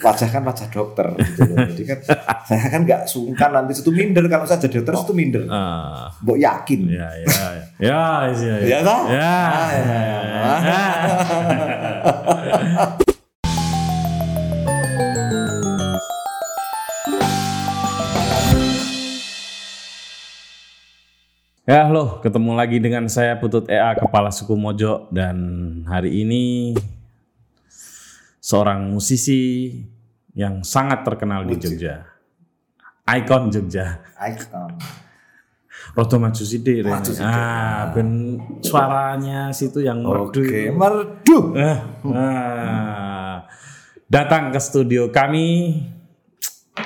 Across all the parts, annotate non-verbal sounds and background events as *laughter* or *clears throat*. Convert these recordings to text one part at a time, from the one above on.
wajah kan wajah dokter gitu. loh. Jadi kan *laughs* saya kan nggak sungkan nanti situ minder kalau saya jadi dokter itu minder. Ah, Mbok yakin. ya, ya, ya, ya, ya, Ya kan? ya, Ah, ya, ya, ya. *laughs* Ya, halo, ketemu lagi dengan saya Putut EA Kepala Suku Mojo dan hari ini seorang musisi yang sangat terkenal di Jogja. Ikon Jogja. Icon. Rodo maju sidik Rene. Maju sidik. Ah, ben suaranya situ yang merdu. Oke, merdu. Eh, ah. datang ke studio kami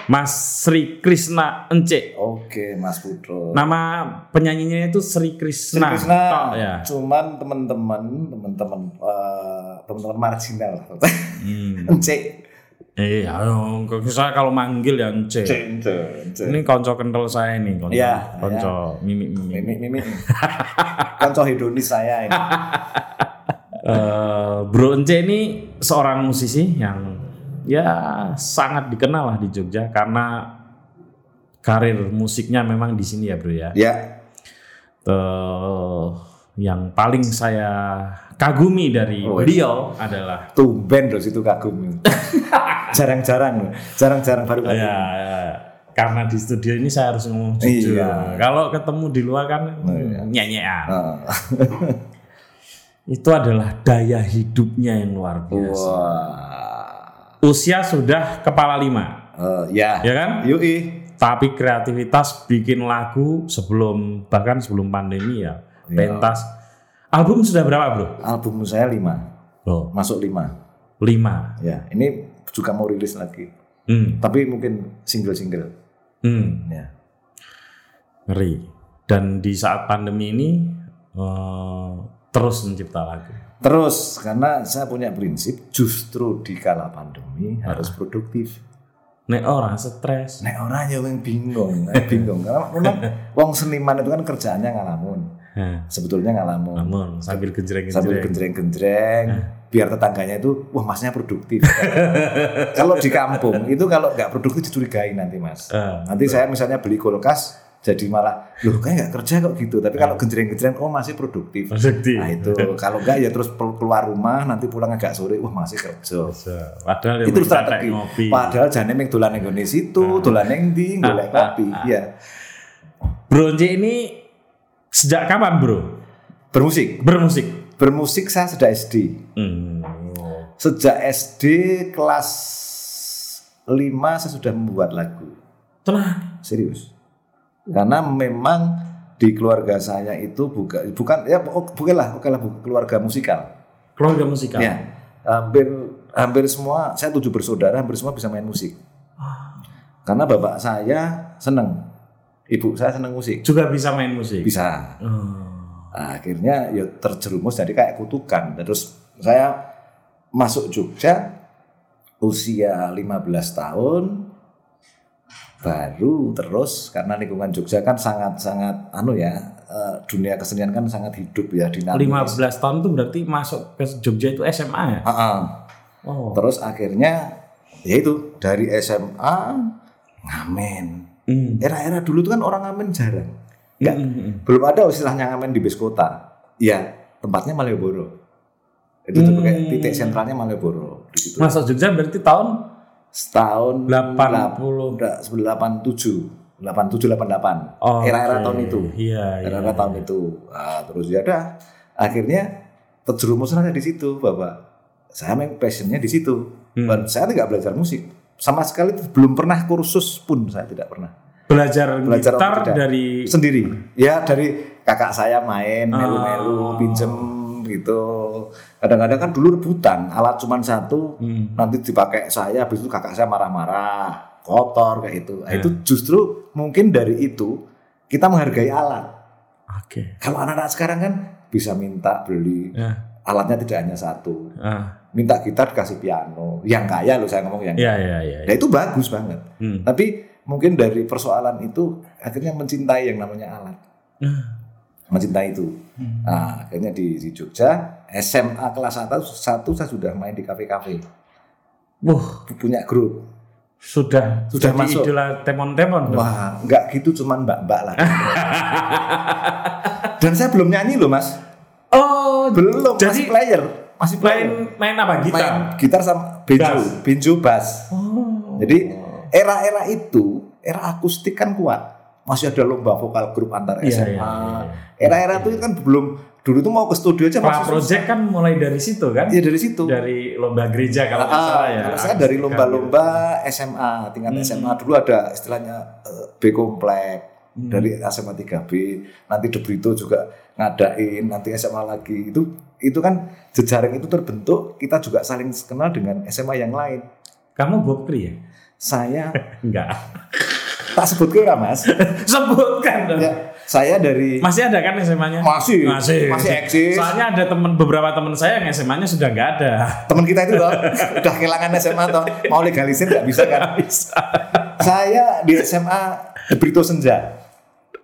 Mas Sri Krishna Ence. Oke, Mas Putro. Nama penyanyinya itu Sri Krishna. Krishna, Tok, ya. cuman teman-teman, teman-teman, eh, teman-teman marginal. *laughs* Hmm. Cek, Eh, ayo, saya kalau manggil ya Ence. Ini konco kental saya ini, konco, Iya, konco mimik mimik. Mimi, mimi. *laughs* Konco hedonis saya ini. Eh, Bro Ence ini seorang musisi yang ya sangat dikenal lah di Jogja karena karir musiknya memang di sini ya Bro ya. Ya, Eh, yang paling saya kagumi dari Oh, beliau adalah tumben loh situ kagum. *laughs* Jarang-jarang loh. Jarang-jarang baru kali. ya, ya, karena di studio ini saya harus ngomong jujur. Iya. Kalau ketemu di luar kan iya. nyanyian. Ah. *laughs* Itu adalah daya hidupnya yang luar biasa. Wah. Usia sudah kepala lima, Eh, ya. ya kan? Yui. Tapi kreativitas bikin lagu sebelum bahkan sebelum pandemi ya, Iya. pentas. Album sudah berapa bro? Album saya lima, Loh, masuk lima. lima. Ya, ini juga mau rilis lagi. Hmm, Tapi mungkin single-single. hmm, Ya. ngeri. Dan di saat pandemi ini eh, terus mencipta lagu. Terus karena saya punya prinsip justru di kala pandemi harus produktif. Nek orang stres. Nek orang ya yang bingung, eh, *laughs* bingung. Karena memang wong seniman itu kan kerjaannya ngalamun. Nah, Sebetulnya ngalamun. namun sambil Sambil genjreng-genjreng. genjreng-genjreng, biar tetangganya itu, wah masnya produktif. *laughs* kalau di kampung itu kalau nggak produktif dicurigai nanti mas. Eh, Nanti saya misalnya beli kulkas, jadi malah, loh kayak nggak kerja kok gitu. Tapi kalau genjreng-genjreng, oh masih produktif. produktif. Nah itu, *laughs* kalau nggak ya terus keluar rumah, nanti pulang agak sore, wah masih kerja. Padahal itu strategi. ngopi. Padahal jane ming dolan ning situ, dolan ning ndi, golek kopi. Iya. Bro J ini sejak kapan bro Bermusik. bermusik? Bermusik saya sudah SD. Hmm. Sejak SD kelas 5 saya sudah membuat lagu. Tenang. Serius. Karena memang di keluarga saya itu bukan bukan ya oh, bukanlah bukanlah bu- keluarga musikal. Keluarga musikal. Ya. Hampir hampir semua saya tujuh bersaudara hampir semua bisa main musik. Karena bapak saya seneng, ibu saya seneng musik. Juga bisa main musik. Bisa. Oh. Nah, akhirnya ya terjerumus jadi kayak kutukan. Terus saya masuk Jogja usia 15 tahun baru terus karena lingkungan Jogja kan sangat-sangat anu ya eh, dunia kesenian kan sangat hidup ya dinamis. 15 tahun itu berarti masuk ke Jogja itu SMA ya? Ah, ah. Oh. Terus akhirnya ya itu dari SMA ngamen. Hmm. Era-era dulu tuh kan orang ngamen jarang. Nggak, Hmm. belum ada istilahnya ngamen di bis kota. Ya, tempatnya Malioboro. Itu tuh Hmm. kayak titik sentralnya Malioboro. Masuk Jogja berarti tahun Setahun 80. enggak, 87, 87 88. Oh, Era-era tahun itu. Iya, iya. Era-era tahun itu. Nah, terus ya udah akhirnya terjerumus aja di situ, Bapak. Saya main passionnya di situ. Hmm. Dan saya tidak belajar musik. Sama sekali belum pernah kursus pun saya tidak pernah. Belajar, Belajar gitar dari sendiri ya dari kakak saya main melu-melu pinjem gitu kadang-kadang kan dulu rebutan alat cuman satu Hmm. nanti dipakai saya habis itu kakak saya marah-marah kotor kayak itu Nah, itu Ya. justru mungkin dari itu kita menghargai alat Oke. kalau anak-anak sekarang kan bisa minta beli Ya. alatnya tidak hanya satu Ah. minta gitar dikasih piano yang kaya loh saya ngomong yang Iya, iya, iya. Nah itu bagus banget Hmm. tapi mungkin dari persoalan itu akhirnya mencintai yang namanya alat Ah. Mencintai itu. Nah, akhirnya di, di Jogja SMA kelas 1, satu saya sudah main di kafe-kafe. Wah, punya grup. sudah Sudah masuk. idola temon-temon. Wah, nggak gitu cuman mbak-mbak lah. *laughs* Dan saya belum nyanyi loh mas, Oh, belum Jadi- masih player, masih player. main main apa gitar? Main gitar sama benjo, Bass. benjo bass. Oh. Jadi era-era itu, era akustik kan kuat. Masih ada lomba vokal grup antar Iya, SMA. iya, iya, Era-era itu kan belum dulu tuh mau ke studio aja Pra susah. project kan mulai dari situ kan? Iya dari situ. Dari lomba gereja kalau nggak Ah, salah ya. kalau saya dari lomba-lomba SMA tingkat Hmm. SMA dulu ada istilahnya eh, B komplek Hmm. dari SMA 3B nanti De Brito juga ngadain nanti SMA lagi itu itu kan jejaring itu terbentuk kita juga saling kenal dengan SMA yang lain Kamu Bob Kri ya? saya *laughs* Enggak. tak sebut ke mas *laughs* Sebutkan dong. ya, saya dari Masih ada kan SMA-nya? Masih. Masih. Masih eksis. Soalnya ada teman beberapa teman saya yang SMA-nya sudah nggak ada. teman kita itu toh *laughs* udah kehilangan SMA toh mau legalisir nggak bisa kan Bisa. saya di SMA Brito Senja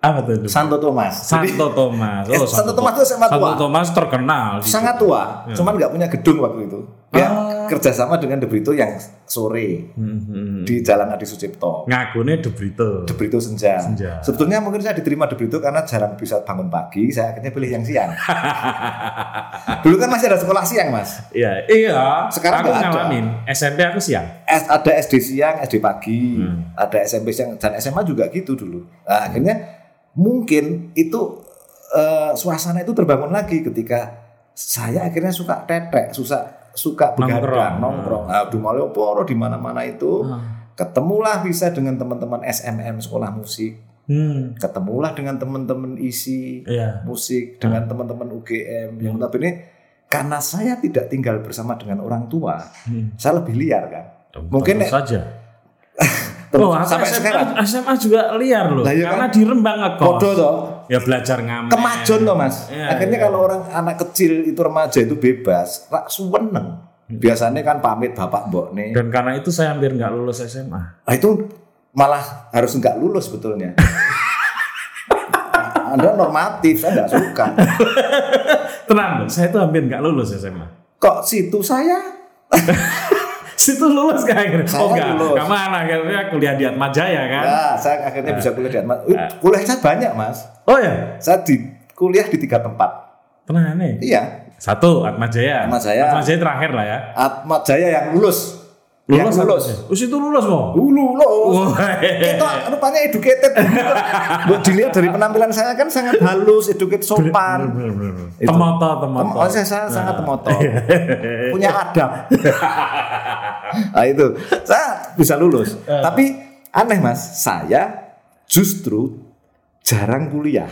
Apa tuh? Santo Thomas Santo Thomas. Eh, Santo Thomas itu SMA tua. Santo Thomas terkenal. di sangat tua, cuman nggak punya gedung waktu itu. Dia kerjasama dengan De Brito yang sore Hmm, hmm. di Jalan Adi Sucipto. Ngagune De Brito. De Brito Senja. Senja. Sebetulnya mungkin saya diterima De Brito karena jarang bisa bangun pagi, saya akhirnya pilih yang siang. *laughs* Dulu kan masih ada sekolah siang, Mas. Iya, iya. Sekarang aku ada. SMP aku siang. S- ada SD siang, SD pagi, Hmm. ada SMP siang dan SMA juga gitu dulu. Nah, akhirnya mungkin itu eh, suasana itu terbangun lagi ketika saya akhirnya suka tetek, susah suka Nongkrong. begadang, nongkrong. Nah, di Malioboro di mana-mana itu ketemulah bisa dengan teman-teman SMM sekolah musik, Hmm. ketemulah dengan teman-teman isi Iya. musik dengan teman-teman UGM yang notabene karena saya tidak tinggal bersama dengan orang tua, Hmm. saya lebih liar kan. Tentu Mungkin saja. *laughs* Terus Oh, sampai SMA, sekarang SMA juga liar loh. Lah, iya karena kan? di Rembang ngekos. podo toh Ya belajar ngamen. kemajon toh mas Iya, akhirnya iya. kalau orang anak kecil itu remaja itu bebas rak suweneng Hmm. biasanya kan pamit bapak mbok nih Dan karena itu saya hampir nggak lulus SMA. nah, itu malah harus nggak lulus sebetulnya *laughs* anda normatif saya nggak suka *laughs* Tenang, saya itu hampir nggak lulus SMA. kok situ saya *laughs* Situ lulus kan? Saya oh enggak, lulus. kamu akhirnya kuliah di Atma Jaya kan? ya saya akhirnya bisa kuliah di Atma Nah. Kuliah saya banyak mas Oh ya, saya di kuliah di tiga tempat tenang nih. iya Satu Atma Jaya. Atma Jaya. Atma Jaya terakhir lah ya. Atma Jaya yang lulus Lulus. lulus. Oh, situ lulus kok. dulu lulus. Itu rupanya educated. Buat dilihat dari penampilan saya kan sangat halus educated sopan. Itu. Temoto, Tem- temoto. oh, saya, saya sangat temoto *laughs* punya adab. *laughs* Nah itu. Saya bisa lulus. Tapi aneh mas saya justru jarang kuliah.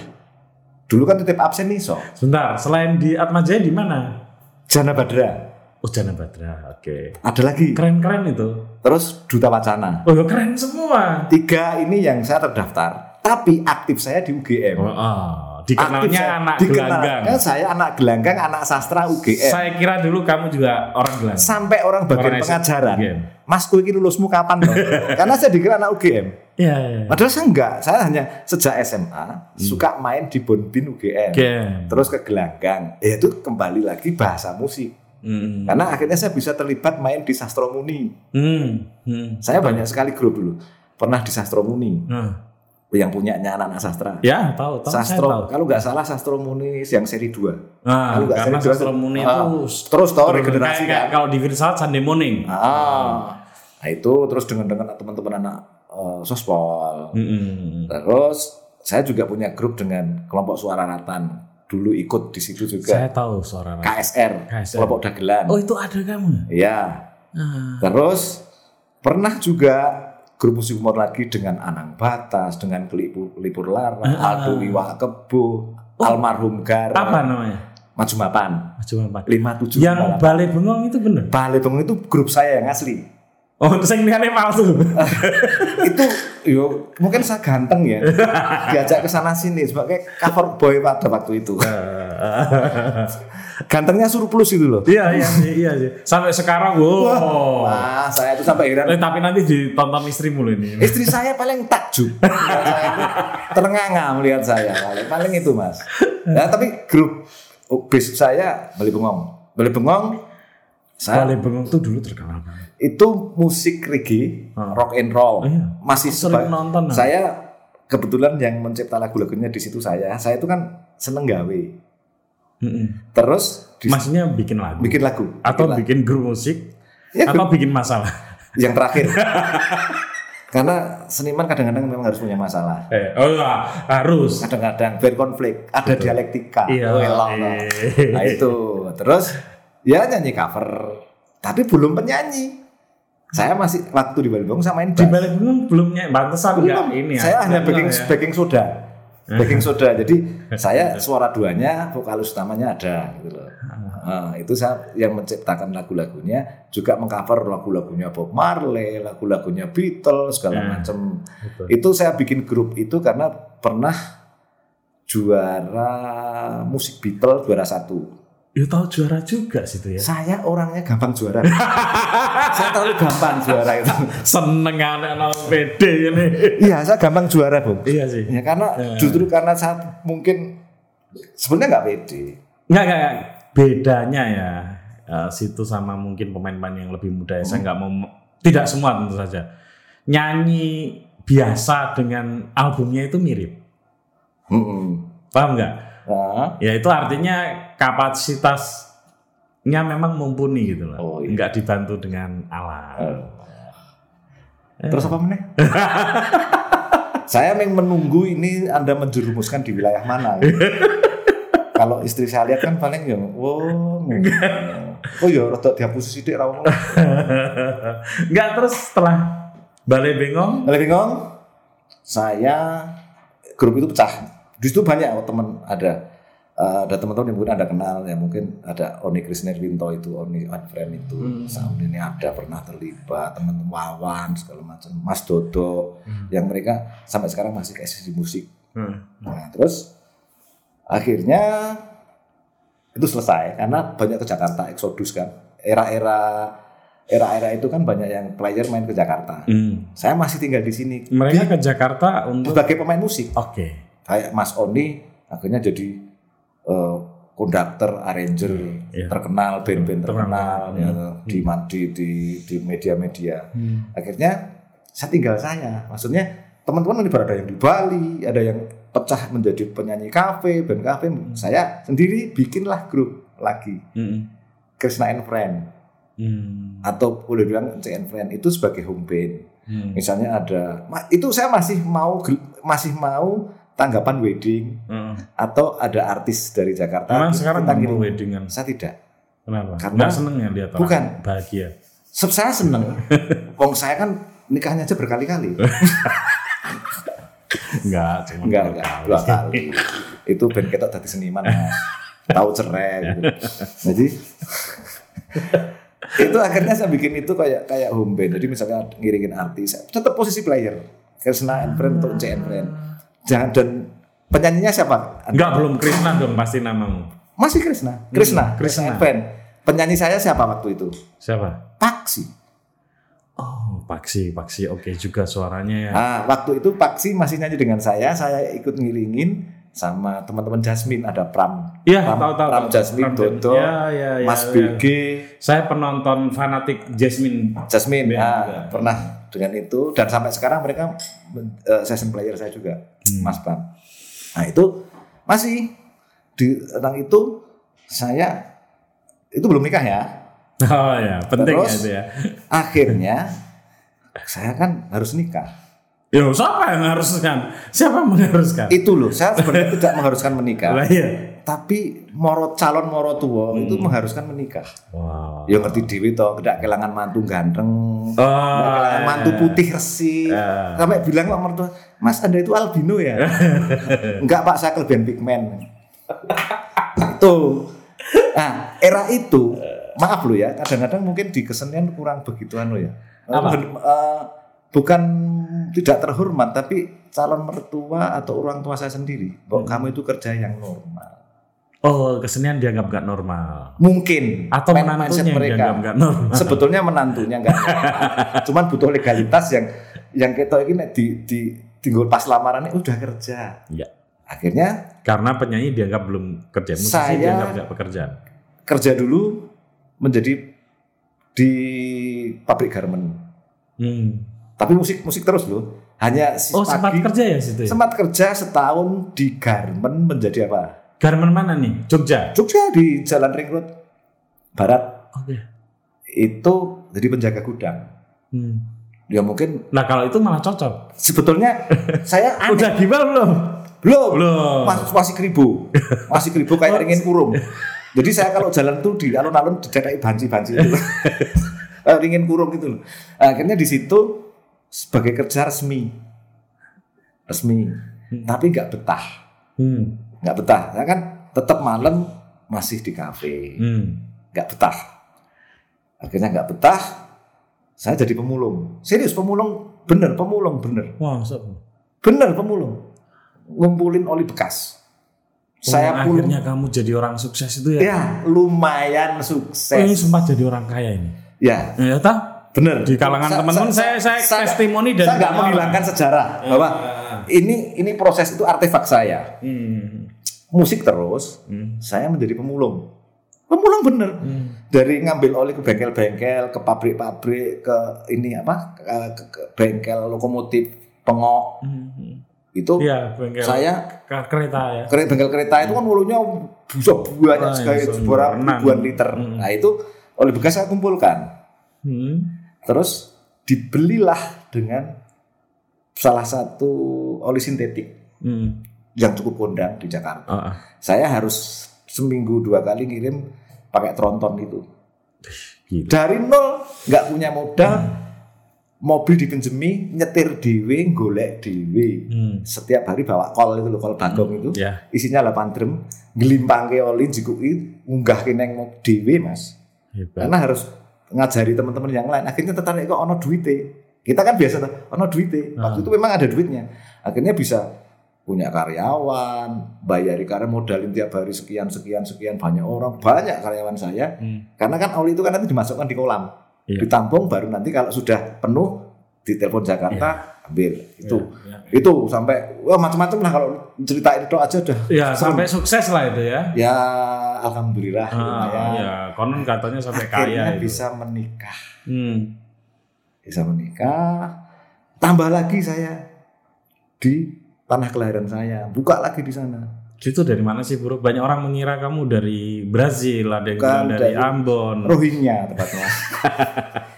Dulu kan titip absen nih so Sebentar, selain di Atma Jaya di mana? Jana Badra Oh, Jana Badra. Oke. ada lagi Keren-keren itu. terus Duta Wacana Oh, ya keren semua. tiga ini yang saya terdaftar tapi aktif saya di UGM Oh, oh. Dikenalnya saya. anak Dikenalkan gelanggang. saya anak gelanggang anak sastra UGM Saya kira dulu kamu juga orang gelanggang. sampai orang bagian Orang pengajaran UGM. Mas kue ini lulusmu kapan *laughs* karena saya dikira anak UGM Iya, iya. Padahal saya enggak, saya hanya sejak SMA suka main di Bonbin UGM. Game. Terus ke gelanggang, ya itu kembali lagi bahasa musik. Hmm. Karena akhirnya saya bisa terlibat main di Sastromuni. Hmm. Hmm. Saya banyak sekali grup dulu. Pernah di Sastromuni Nah. yang punyanya anak-anak sastra. Ya, tahu, tahu. saya Sastro, tahu. kalau nggak salah Sastromuni yang seri 2. Nah, Kalau nggak karena seri dua, sastra muni ah, itu terus toh terus regenerasi kayak- kan. Kalau di Filsafat Sunday morning. Ah, nah itu terus dengan dengan teman-teman anak eh, sospol. Mm-mm. Terus saya juga punya grup dengan kelompok suara ratan. Dulu ikut di situ juga. Saya tahu suara. KSR, KSR. kelompok dagelan. Oh, itu ada kamu. Iya. Ah. Terus pernah juga grup musik humor lagi dengan Anang Batas, dengan Kelipur, Kelipur Lara, Aldo Iwa Kebo, Almarhum Gara, Oh. Apa namanya? Maju Mapan, Cuma empat. 57 Yang Balai Bengong itu bener. Balai Bengong itu grup saya yang asli. Oh, yang lihatnya palsu. *laughs* itu yo mungkin saya ganteng ya *laughs* diajak ke sana sini sebagai cover boy pada waktu itu *laughs* gantengnya surplus itu loh iya, iya, iya sih. Sampai sekarang, wow. wah saya itu sampai heran Eh, tapi nanti ditonton istrimu loh ini. istri saya paling takjub itu terenganga melihat saya paling, paling itu mas nah, tapi grup oh, basic saya Bali Bengong Bali Bengong Saya Balai Bengong tuh dulu terkenal banget. Itu musik reggae, Hmm. rock and roll. Iya. Masih Sering nonton. nah. Saya kebetulan yang mencipta lagu-lagunya di situ saya. Saya itu kan seneng gawe. Mm-mm. Terus Maksudnya bikin lagu bikin lagu. atau Bikin lagu. bikin grup musik Ya, atau bikin masalah. *laughs* yang terakhir. *laughs* Karena seniman kadang-kadang memang harus punya masalah. Eh, oh ya, harus. Kadang-kadang berkonflik, ada dialektika. Iya. Oh, eh. Nah itu. Terus ya nyanyi cover. Tapi belum penyanyi. Saya masih waktu di Balibong saya main Di Bengong belum enggak Belum. ini ya. saya hanya baking ya. baking soda. Baking soda. Jadi *laughs* saya suara duanya, vokalis utamanya ada gitu loh. Nah, itu saya yang menciptakan lagu-lagunya juga mengcover lagu-lagunya Bob Marley, lagu-lagunya Beatles segala Hmm. macam. Betul. Itu saya bikin grup itu karena pernah juara musik Beatles juara satu. Ya tahu juara juga sih itu ya. Saya orangnya gampang juara. *laughs* saya terlalu gampang juara itu. Seneng anak nol pede ini. Iya, saya gampang juara, Bung. iya sih. Ya karena justru karena saya mungkin sebenarnya nggak pede. Enggak, enggak, enggak. Bedanya ya eh, situ sama mungkin pemain-pemain yang lebih muda ya. Saya nggak mau tidak semua tentu saja. Nyanyi biasa dengan albumnya itu mirip. Mm-mm. Paham nggak? Nah, Ya itu artinya kapasitasnya memang mumpuni gitu loh. Oh, iya. Nggak dibantu dengan alat. terus apa meneh? *laughs* saya memang menunggu ini Anda menjerumuskan di wilayah mana. *laughs* Kalau istri saya lihat kan paling ya, wow, *laughs* oh ya, rada dihapus sidik ra ngomong. Enggak terus setelah Balai Bengong Kalian bingung? Saya grup itu pecah. Di situ banyak oh, teman ada Eh, ada teman-teman yang mungkin ada kenal ya mungkin ada Oni Krisnarwinto itu Oni Unfriend itu. Sound ini ada pernah terlibat teman-teman Wawan segala macam. Mas Dodo yang mereka sampai sekarang masih ke di musik. Hmm. nah terus akhirnya itu selesai karena banyak ke Jakarta Exodus kan. Era-era era-era itu kan banyak yang player main ke Jakarta. Hmm. saya masih tinggal di sini. Mereka ke Jakarta untuk sebagai pemain musik. Oke. Kayak Mas Oni akhirnya jadi eh, konduktor arranger Iya. terkenal band-band terkenal ya, di ma- di di di media-media Hmm. akhirnya saya tinggal saya maksudnya teman-teman ini ada yang di Bali ada yang pecah menjadi penyanyi kafe band kafe saya sendiri bikinlah grup lagi Hmm. Krishna and Friend Hmm. atau boleh bilang C and Friend itu sebagai home band Hmm. misalnya ada itu saya masih mau masih mau tanggapan wedding Hmm. atau ada artis dari Jakarta Emang kita sekarang ngirim. mau weddingan? saya tidak Kenapa? Karena- Nggak seneng ya lihat orang Bukan. bahagia. Se- saya seneng *laughs* wong saya kan nikahnya aja berkali-kali *laughs* Enggak, cuma enggak dua enggak kali. dua kali itu band kita tadi seniman mas tahu cerai gitu. jadi *laughs* itu akhirnya saya bikin itu kayak kayak home band jadi misalnya ngiringin artis tetap posisi player Krishna and Friend atau C and Friend jangan dan penyanyinya siapa Enggak, belum Krishna dong pasti namamu. masih Krishna Krishna Hmm, Krishna and Friend penyanyi saya siapa waktu itu Siapa? Paksi Oh, Paksi, Paksi. Oke juga suaranya ya. Nah, waktu itu Paksi masih nyanyi dengan saya, saya ikut ngiringin sama teman-teman Jasmine ada Pram. Iya, Pram, tahu tahu. Pram. Jasmine, Pram Dodo, Ya, ya, ya, Mas ya. BG, Saya penonton fanatik Jasmine. Jasmine. Ah, juga. pernah dengan itu dan sampai sekarang mereka eh, session player saya juga, Hmm. Mas Pram. Nah, itu masih di tentang itu saya itu belum nikah ya. Oh ya, penting ya Terus? itu ya. Akhirnya saya kan harus nikah. Yo, siapa yang mengharuskan? Siapa yang mengharuskan? Itu loh, saya sebenarnya tidak mengharuskan menikah. Lah iya. Tapi moro calon moro tua itu mengharuskan menikah. Wow. Ya ngerti dewi toh, tidak kehilangan mantu ganteng, Oh, tidak kehilangan mantu iya. putih resi. Ya. Sampai bilang sama mertua, Mas Anda itu albino ya? *laughs* Enggak Pak, saya kelebihan pigmen. itu. Nah, era itu, maaf lo ya, kadang-kadang mungkin di kesenian kurang begituan lo ya. Apa? Eh, bukan tidak terhormat, tapi calon mertua atau orang tua saya sendiri, bahwa Hmm. kamu itu kerja yang normal. Oh, kesenian dianggap gak normal. Mungkin Atau men- menantunya yang dianggap gak normal. Sebetulnya menantunya enggak. *laughs* Cuman butuh legalitas yang yang kita ini di di tinggal pas lamaran ini udah kerja. Iya. Akhirnya Karena penyanyi dianggap belum kerja, musisi Saya- dianggap gak pekerjaan. kerja dulu menjadi di pabrik garment. Hmm. Tapi musik musik terus loh. Hanya si Oh sempat pagi- kerja ya situ ya? sempat kerja setahun di garment menjadi apa? Garmen mana nih? Jogja? Jogja di Jalan Ring Road Barat Oke. itu jadi penjaga gudang. Hmm. Ya mungkin Nah kalau itu malah cocok. sebetulnya *laughs* saya aneh. Udah gibal belum? belum Belum. Mas- masih keribu masih keribu kayak ringin kurung jadi saya kalau jalan tuh di alun-alun dicetai banci-banci itu *laughs* Eh, ringin kurung gitu loh akhirnya di situ sebagai kerja resmi resmi tapi nggak betah Hmm. Nggak betah. Saya kan? Tetap malam masih di kafe. Hmm. nggak betah. Akhirnya nggak betah saya jadi pemulung. Serius pemulung. Bener pemulung bener. Wah, so. bener pemulung. Ngumpulin oli bekas. Saya Oh, pulung. akhirnya kamu jadi orang sukses itu ya? ya lumayan Oh, ini sukses sempat jadi orang kaya ini. ya. Ya tak? Bener Di kalangan teman-teman sa- saya saya sa- testimoni saya nggak menghilangkan sejarah Ya. bahwa ini ini proses itu artefak saya Hmm. musik terus Hmm. saya menjadi pemulung pemulung bener Hmm. dari ngambil oli ke bengkel-bengkel ke pabrik-pabrik ke ini apa ke, ke- ke bengkel lokomotif pengok Hmm. itu Iya, bengkel saya ke- kereta ya. Kere- bengkel kereta itu kan mulunya bisa banyak sekali iya, ribuan liter. Hmm. Nah itu oleh bekas saya kumpulkan. Hmm. Terus dibelilah dengan salah satu oli sintetik Hmm. yang cukup kondang di Jakarta. Ah, ah. Saya harus seminggu dua kali ngirim pakai tronton itu. Gila. Dari nol nggak punya modal, mobil dipinjemi, nyetir dewe, golek dewe. Hmm. Setiap hari bawa kol itu loh, kol bagong itu. Ya. isinya 8 drum ngelimpangke oli jikuki unggah neng mau dhewe Mas Hebat. karena harus ngajari teman-teman yang lain. Akhirnya tertarik kok ono duite. Kita kan biasa tuh ono duite. Waktu Ah. itu memang ada duitnya. Akhirnya bisa punya karyawan bayari karya modalin tiap hari sekian sekian sekian banyak orang. Banyak karyawan saya. Hmm. karena kan oli itu kan nanti dimasukkan di kolam. Iya. ditampung baru nanti kalau sudah penuh ditelepon Jakarta ambil. Itu. Ya, itu sampai wah macam-macam lah kalau cerita itu aja udah Ya, serem. sampai sukses lah itu ya. ya alhamdulillah Ah, lumayan ya, konon katanya sampai akhirnya kaya itu. bisa menikah Hmm. bisa menikah tambah lagi saya di tanah kelahiran saya buka lagi di sana Itu dari mana sih, Bro? Banyak orang mengira kamu dari Brazil, ada yang bilang dari dari- Ambon. Rohingya tepatnya *laughs*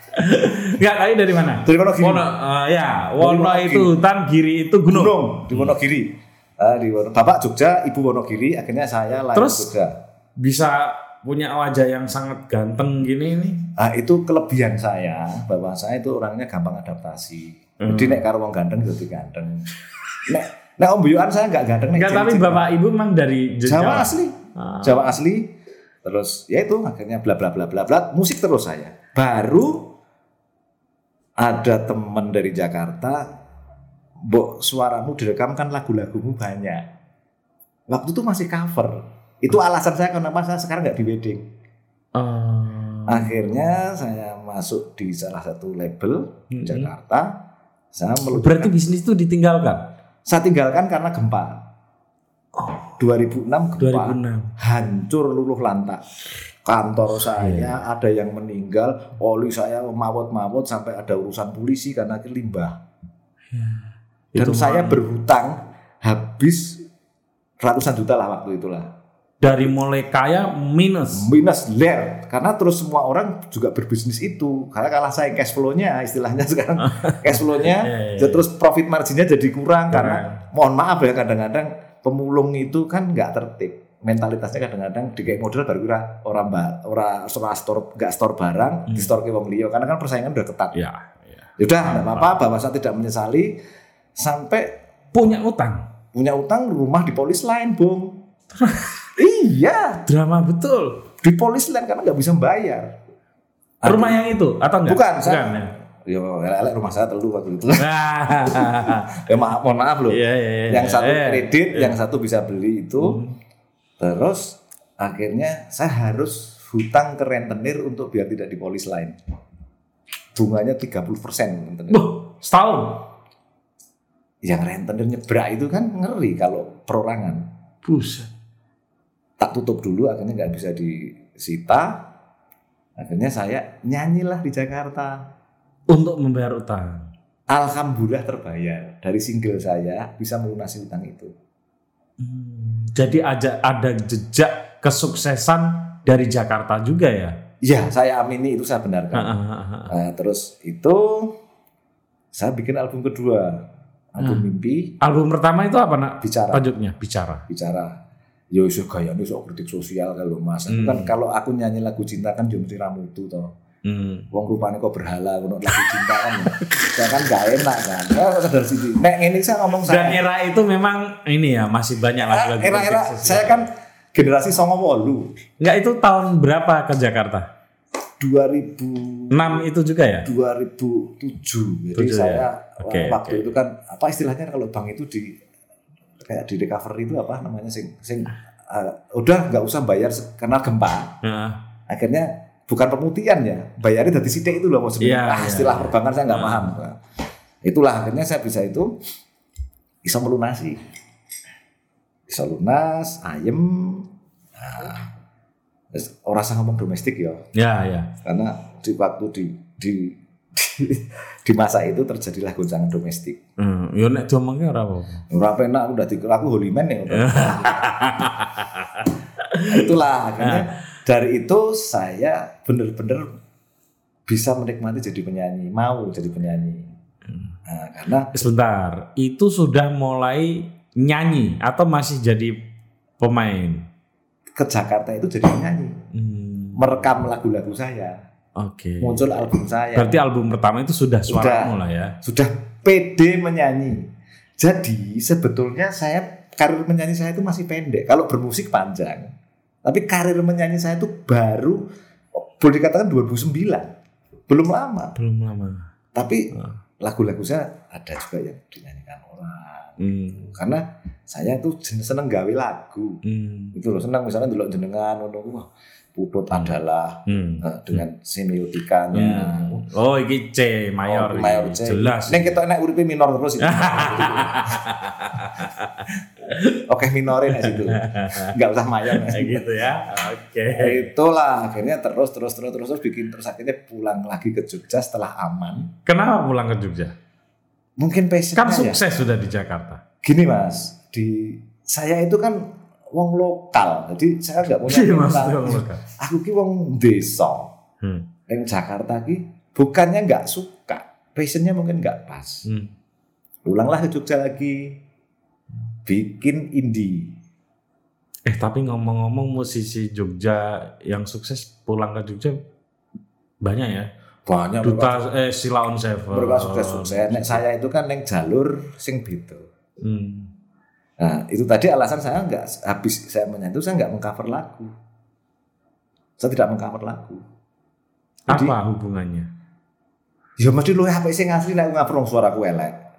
Enggak, tapi dari mana? dari Wonogiri Wono, eh, ya, Wono Wonogiri. itu hutan, Giri itu gunung. gunung di Wonogiri Eh, di Wono- bapak Jogja ibu Wonogiri akhirnya saya lahir Terus? Jogja Bisa punya wajah yang sangat ganteng gini nih. Nah, itu kelebihan saya bahwa saya itu orangnya gampang adaptasi. Hmm. Jadi nek karo wong ganteng jadi ganteng. Nek nek om Buyuan saya nggak ganteng nek Enggak, tapi. Bapak Ibu memang dari Jawa asli. Ah. Jawa asli. Terus ya itu akhirnya bla bla bla bla bla musik terus saya. Baru ada teman dari Jakarta, Mbok suaramu direkam kan lagu-lagumu banyak. Waktu itu masih cover. Itu alasan saya kenapa saya sekarang nggak di wedding. Eh, Akhirnya saya masuk di salah satu label Mhm. Jakarta. Saya meluncurkan- berarti bisnis itu ditinggalkan. saya tinggalkan karena gempa. 2006 gempa 2006. hancur luluh lantak. Kantor saya Iya. ada yang meninggal, oli saya mawut-mawut sampai ada urusan polisi karena limbah. Dan Itu saya berhutang habis ratusan juta lah waktu itulah. dari mulai kaya minus. minus ler karena terus semua orang juga berbisnis itu karena kalah saya cash flow-nya istilahnya sekarang *laughs* cash flow-nya Iya, iya, ya terus profit marginnya jadi kurang karena Kurang. mohon maaf ya kadang-kadang pemulung itu kan nggak tertib mentalitasnya kadang-kadang di kayak model baru kira orang mbak orang orang store nggak store barang di store ke wong liya karena kan persaingan udah ketat Ya, ya. Yaudah nggak apa-apa bahwa saya tidak menyesali sampai Punya utang. punya utang rumah di polis lain bung *laughs* iya Drama betul. di polis lain karena nggak bisa bayar Rumah yang itu atau enggak? Bukan, saya- ya. Yo, elek rumah saya telu waktu itu. Nah, *laughs* ya maaf, mohon maaf loh. Iya, iya, iya. yang satu Iya, kredit, iya. yang satu bisa beli itu. Terus akhirnya saya harus hutang ke rentenir untuk biar tidak dipolis lain. Bunganya 30 persen rentenir. Buh, setahun. Yang rentenir nyebrak itu kan ngeri kalau perorangan. Buset. Tak tutup dulu akhirnya nggak bisa disita. Akhirnya saya nyanyilah di Jakarta. Untuk membayar utang. Alhamdulillah terbayar. Dari single saya bisa melunasi utang itu. Hmm, jadi ada ada jejak kesuksesan dari Jakarta juga ya? Ya, saya amini itu saya benarkan. Nah, terus itu saya bikin album kedua, album Hmm. mimpi. Album pertama itu apa nak? Bicara. Tajuknya bicara. bicara yo iso gayane sok kritik sosial kalau mas Itu Hmm. kan kalau aku nyanyi lagu cinta kan yo mesti ramutu toh Hmm. wong rupane kok berhala ngono lagu cinta kan saya kan gak enak kan saya sadar sini nek ini saya ngomong Dan saya era itu memang ini ya masih banyak lagu-lagu. era-era kritik sosial. saya kan generasi songo wolu Enggak itu tahun berapa ke Jakarta? 2000 6 itu juga ya? 2007 jadi Tujuh saya ya? Oke, waktu oke. itu kan apa istilahnya kalau bank itu di kayak di recovery itu apa namanya sing sing uh, udah nggak usah bayar karena gempa Heeh. akhirnya bukan pemutihan ya bayarnya dari sidik itu loh maksudnya Iya, ah, iya, istilah iya. perbankan saya nggak Nah. paham itulah akhirnya saya bisa itu bisa melunasi bisa lunas ayem nah, orang saya ngomong domestik ya Ya, ya. karena di waktu di di di, *laughs* di masa itu terjadilah goncangan domestik Hmm, yo nek diomongke ora apa-apa. Ora penak udah dikira aku holy man ya. *laughs* Nah, Itulah akhirnya dari itu saya benar-benar bisa menikmati jadi penyanyi, mau jadi penyanyi. Nah, karena Sebentar, itu sudah mulai nyanyi atau masih jadi pemain? ke Jakarta itu jadi penyanyi, Hmm, merekam lagu-lagu saya, Oke. muncul album saya. Berarti album pertama itu sudah suaramu Sudah. lah ya? sudah pede menyanyi. Jadi sebetulnya saya karir menyanyi saya itu masih pendek. Kalau bermusik panjang. Tapi karir menyanyi saya itu baru boleh dikatakan 2009. Belum lama. Belum lama. Tapi Ah. lagu-lagu saya ada juga yang dinyanyikan orang. Hmm. Karena saya tuh seneng gawe lagu. Hmm. Itu loh seneng misalnya dulu jenengan ngono wah putut adalah Hmm. eh, dengan semiotikanya. Hmm. Oh, iki C mayor, Oh, mayor. C. jelas. Neng kita enak uripe minor terus. *laughs* *laughs* Oke minorin aja situ. Enggak *laughs* usah mayor. Kayak gitu ya. Oke. Itulah akhirnya terus terus terus terus terus bikin terus akhirnya pulang lagi ke Jogja setelah aman. Kenapa pulang ke Jogja? Mungkin passionnya Kan ya. sukses sudah di Jakarta. Gini mas, di saya itu kan wong lokal, jadi saya nggak punya Iya, Mas. minat. Aku ki wong desa, Hmm. yang Jakarta ki bukannya nggak suka, passionnya mungkin nggak pas. Hmm. Ulanglah ke Jogja lagi, bikin indie. Eh tapi ngomong-ngomong musisi Jogja yang sukses pulang ke Jogja banyak ya. Banyak Duta eh Sila on Seven. mereka sukses sukses. Nek saya itu kan neng jalur sing beda. Hmm. Nah itu tadi alasan saya nggak habis saya menyanyi itu saya nggak mengcover lagu. Saya tidak mengcover lagu. Jadi- Apa hubungannya? Ya mesti lu apa sih ngasih nek ngapur suaraku elek.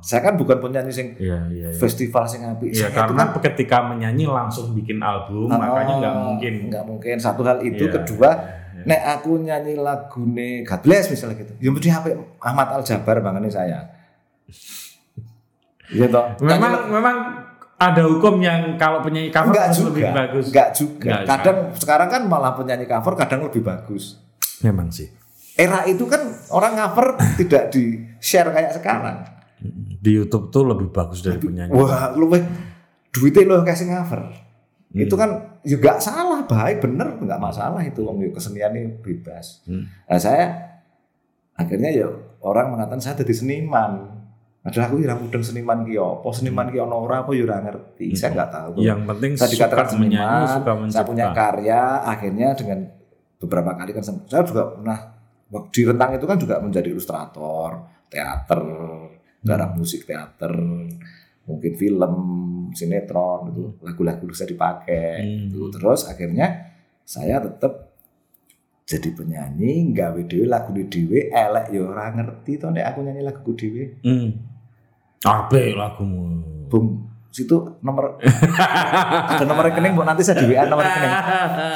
Saya kan bukan penyanyi sing iya iya. iya. festival sing Saya itu karena kan- ketika menyanyi langsung bikin album Ah, makanya nggak mungkin. nggak mungkin satu hal itu Iya, kedua iya. nek aku nyanyi lagune God Bless misalnya gitu ya mesti HP Ahmad Al Jabar bangane saya Iya toh Memang Nyanyi memang ada hukum yang kalau penyanyi cover enggak juga lebih bagus. enggak juga Enggak, kadang sekarang kan malah penyanyi cover kadang lebih bagus Memang sih. era itu kan orang cover tidak di share kayak sekarang Di YouTube tuh lebih bagus dari penyanyi. wah lu weh, duitnya lo kasih cover Hmm. itu kan juga salah baik bener nggak masalah itu wong kesenian ini bebas Hmm. nah saya akhirnya ya orang mengatakan saya jadi seniman Padahal aku kira mudeng seniman ki apa, seniman ki ono ora apa ya ora ngerti. Saya nggak tahu. Yang penting saya dikatakan suka menyanyi, seniman, suka saya punya karya, akhirnya dengan beberapa kali kan saya juga pernah di rentang itu kan juga menjadi ilustrator, teater, garap musik teater, mungkin film, sinetron itu lagu-lagu bisa dipakai. Hmm. Itu terus akhirnya saya tetap jadi penyanyi, gawe dhewe lagu dhewe elek ya ora ngerti to nek aku nyanyi lagu dhewe. Hmm. Ape lagumu. Bung situ nomor *laughs* ada nomor rekening bu nanti saya di WA nomor rekening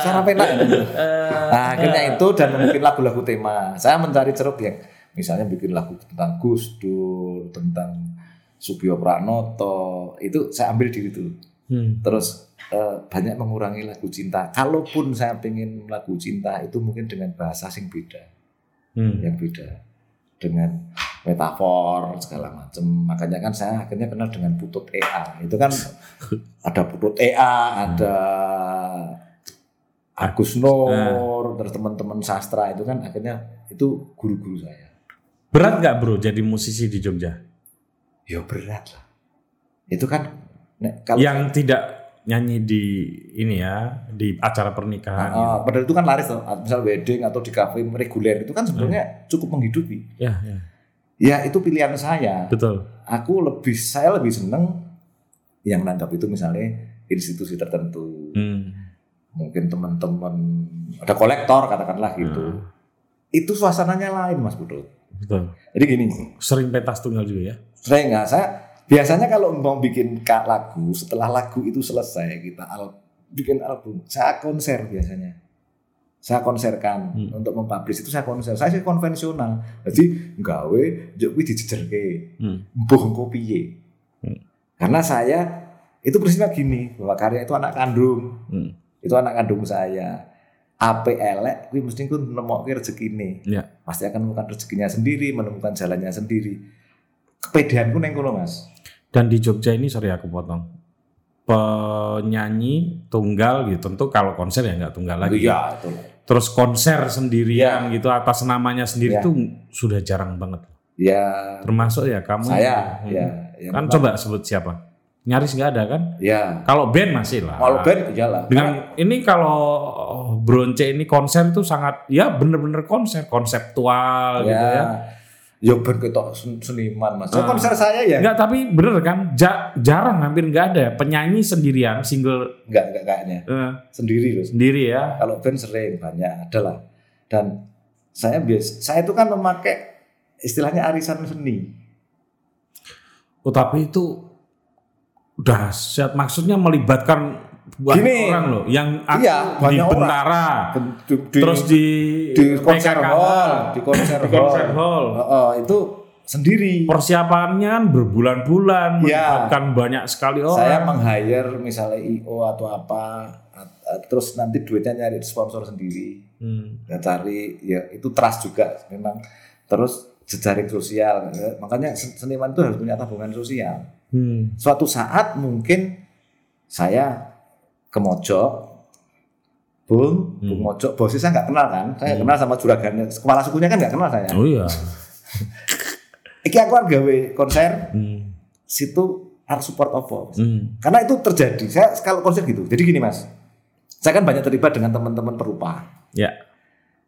saya penak ya. *laughs* nah akhirnya itu dan mungkin lagu-lagu tema saya mencari ceruk yang misalnya bikin lagu tentang Gus Dur tentang Subio Pranoto itu saya ambil di itu Hmm. terus eh, banyak mengurangi lagu cinta. Kalaupun saya pengen lagu cinta itu mungkin dengan bahasa sing beda, Hmm. yang beda dengan metafor segala macam. Makanya kan saya akhirnya kenal dengan Putut EA. Itu kan *laughs* ada Putut EA, ada Agus Nur, terus teman-teman sastra itu kan akhirnya itu guru-guru saya. Berat nggak bro jadi musisi di Jogja? Ya berat lah. Itu kan nek, kalau yang tidak nyanyi di ini ya di acara pernikahan. gitu. Ah, padahal itu kan laris tuh. Misal wedding atau di kafe reguler itu kan sebenarnya cukup menghidupi. Ya, ya, Ya itu pilihan saya. betul. Aku lebih saya lebih seneng yang nanggap itu misalnya institusi tertentu. Hmm. Mungkin teman-teman ada kolektor katakanlah gitu. Hmm. Itu suasananya lain Mas Budut. Betul. Jadi gini, Sering pentas tunggal juga ya. saya nggak saya biasanya kalau mau bikin lagu setelah lagu itu selesai kita al bikin album saya konser biasanya saya konserkan Hmm. untuk mempublish itu saya konser saya sih konvensional jadi gawe jauh dijejerke Hmm. mbuh engko piye Hmm. karena saya itu prinsipnya gini bahwa karya itu anak kandung Hmm. itu anak kandung saya ape elek kuwi mesti ku nemokke rezekine Ya. pasti akan menemukan rezekinya sendiri menemukan jalannya sendiri kepedeanku neng kono mas Dan di Jogja ini sorry aku potong. Penyanyi tunggal gitu tentu kalau konser ya nggak tunggal lagi. iya itu Terus konser sendirian gitu atas namanya sendiri Ya. tuh sudah jarang banget. ya Termasuk ya kamu. saya ya ya Kan memang. coba sebut siapa? Nyaris nggak ada kan? ya. Kalau band masih lah. kalau band iyalah Dengan ini kalau Bronce ini konser itu sangat ya bener-bener konser konseptual ya. gitu ya. ya band ketok sen- seniman mas. Ah. konser saya ya. Enggak tapi bener kan? Ja- jarang hampir nggak ada. Penyanyi sendirian single. Enggak enggak kayaknya eh, sendiri loh. Sendiri ya. kalau band sering banyak ada lah. Dan saya biasa saya itu kan memakai istilahnya arisan seni. Oh tapi itu udah siap maksudnya melibatkan banyak Gini. orang loh yang aku Iya, di. Bentara di, di, terus di, di konser PKKH, hall di konser di hall, konser hall. Heeh, itu sendiri persiapannya kan berbulan-bulan Iya. melibatkan banyak sekali orang. saya meng-hire misalnya IO atau apa terus nanti duitnya nyari sponsor sendiri Hmm. ya cari ya itu trust juga memang terus jejaring sosial Ya, makanya sen- seniman itu harus punya tabungan sosial Hmm. suatu saat mungkin saya ke Mojok Bung, Bung Hmm. Mojok, bosnya saya nggak kenal kan, saya kenal sama juragannya, kepala sukunya kan nggak kenal saya. Oh iya. *laughs* Iki aku kan gawe konser, Hmm. situ harus support apa? Hmm. Karena itu terjadi. Saya kalau konser gitu. Jadi gini mas, saya kan banyak terlibat dengan teman-teman perupa. Ya.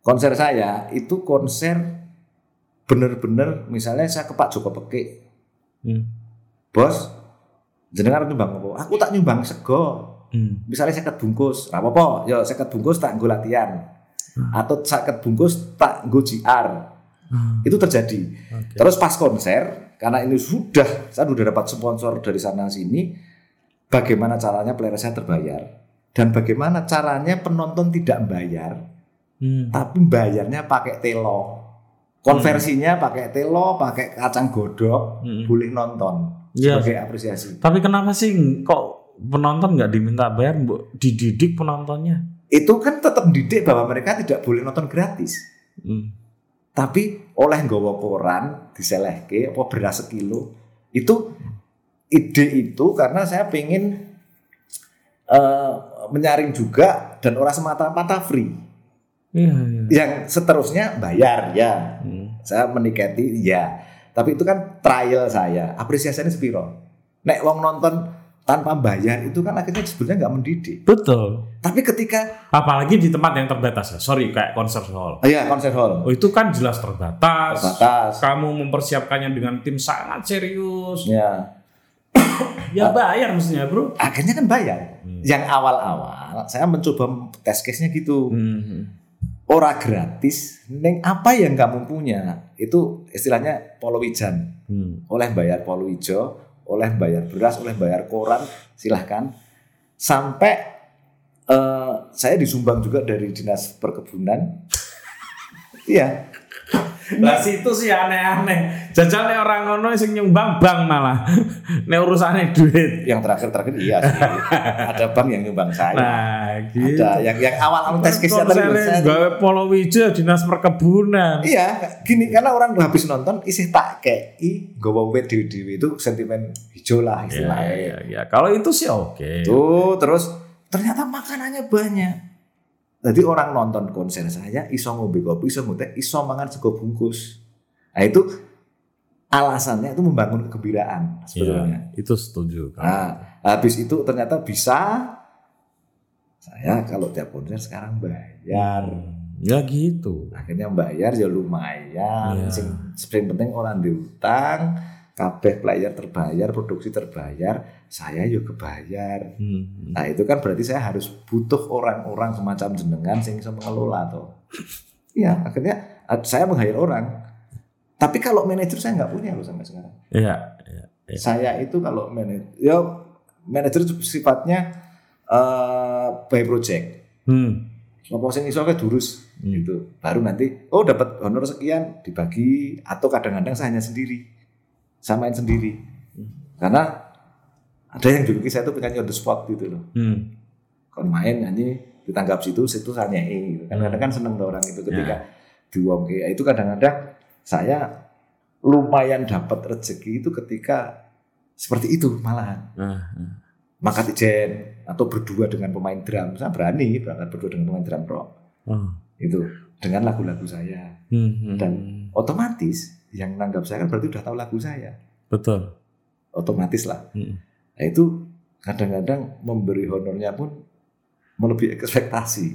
Konser saya itu konser bener-bener misalnya saya ke Pak Joko Peke, Hmm. Bos, jenengan nyumbang apa? Aku tak nyumbang sego. Hmm. Misalnya saya bungkus, apa apa? Ya saya bungkus tak nggo latihan. Atau saya bungkus tak nggo JR. Hmm. Itu terjadi. Oke. Terus pas konser, karena ini sudah saya sudah dapat sponsor dari sana sini, bagaimana caranya player saya terbayar dan bagaimana caranya penonton tidak bayar, Hmm. tapi bayarnya pakai telo. Konversinya pakai telo, pakai kacang godok, Hmm. boleh nonton Iya. sebagai apresiasi. Tapi kenapa sih kok penonton nggak diminta bayar, Bu? Dididik penontonnya? Itu kan tetap didik bahwa mereka tidak boleh nonton gratis. Hmm. Tapi oleh nggawa koran diselehke apa beras sekilo itu ide itu karena saya pengen eh, menyaring juga dan orang semata-mata free. Iya, iya. Yang seterusnya bayar ya. Hmm. Saya meniketi ya. Tapi itu kan trial saya. Apresiasinya sepiro. Nek wong nonton tanpa bayar itu kan akhirnya sebenarnya nggak mendidik. Betul. Tapi ketika Apalagi di tempat yang terbatas ya. Sorry, kayak konser hall. oh iya konser hall Oh itu kan jelas terbatas. terbatas. Kamu mempersiapkannya dengan tim sangat serius. Ya. Ya bayar mestinya bro. akhirnya kan bayar. Hmm. Yang awal-awal saya mencoba tes case-nya gitu. Hmm. Ora gratis, neng apa yang kamu punya itu istilahnya polowijan. Hmm. Oleh bayar polowijo, oleh bayar beras, oleh bayar koran, silahkan. Sampai eh, saya disumbang juga dari dinas perkebunan. *laughs* Iya. Lah situ sih aneh-aneh. Jajal nek orang ngono sing nyumbang bank malah. *laughs* Nek urusane duit. Yang terakhir-terakhir iya sih. *laughs* Ada bank yang nyumbang saya. Nah, gitu. Ada yang yang awal-awal tes tadi Konsernya gawe Polowijo dinas perkebunan. Iya, gini karena orang habis nonton isi tak kei gowo wet dewi itu sentimen hijau lah Ya, istilahnya. ya, ya. Kalau itu sih oke. Tuh, terus ternyata makanannya banyak. Jadi orang nonton konser saya iso ngombe kopi, iso nguteh, iso mangan sego bungkus. Nah itu alasannya itu membangun kegembiraan Iya, sebetulnya. itu setuju. Nah, habis itu ternyata bisa saya kalau tiap konser sekarang bayar. Ya gitu. Akhirnya bayar ya lumayan. Sing sing penting orang diutang, kabeh player terbayar, produksi terbayar, saya yuk kebayar. Hmm. Nah itu kan berarti saya harus butuh orang-orang semacam jenengan sing bisa mengelola toh. Iya, akhirnya saya meng-hire orang. Tapi kalau manajer saya nggak punya loh sampai sekarang. Iya, iya. Iya. Saya itu kalau manajer, ya manajer sifatnya eh by project. Hmm. Apa sing iso durus Hmm. gitu. Baru nanti oh dapat honor sekian dibagi atau kadang-kadang saya hanya sendiri. Samain sendiri. Karena ada yang dulu saya tuh pengen on the spot gitu loh. Hmm. Kon main nyanyi ditanggap situ situ saya nyanyi gitu. kan kadang kan seneng orang itu ketika diuang kayak itu kadang-kadang saya lumayan dapat rezeki itu ketika seperti itu malahan Ah, ah. mangkat ijen atau berdua dengan pemain drum saya berani berangkat berdua dengan pemain drum rock Oh. itu dengan lagu-lagu saya Hmm, hmm. Dan- otomatis yang nanggap saya kan berarti udah tahu lagu saya betul. otomatis lah Hmm. nah itu kadang-kadang memberi honornya pun melebihi ekspektasi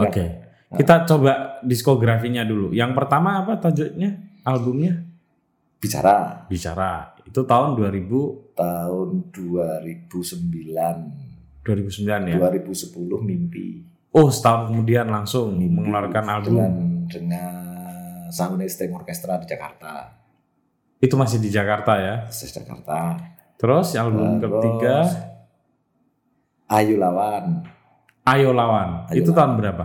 Oke. Kita coba diskografinya dulu. Yang pertama apa tajuknya? Albumnya? bicara Bicara. Itu tahun 2000 tahun 2009 2009 ya. 2010 mimpi Oh, setahun kemudian langsung Mimpi mengeluarkan album. dengan dengan Sound Stem Orchestra di Jakarta Itu masih di Jakarta ya. di Jakarta Terus album Terus, ketiga Ayu Lawan Ayo Lawan. Ayo itu Lawan. tahun berapa?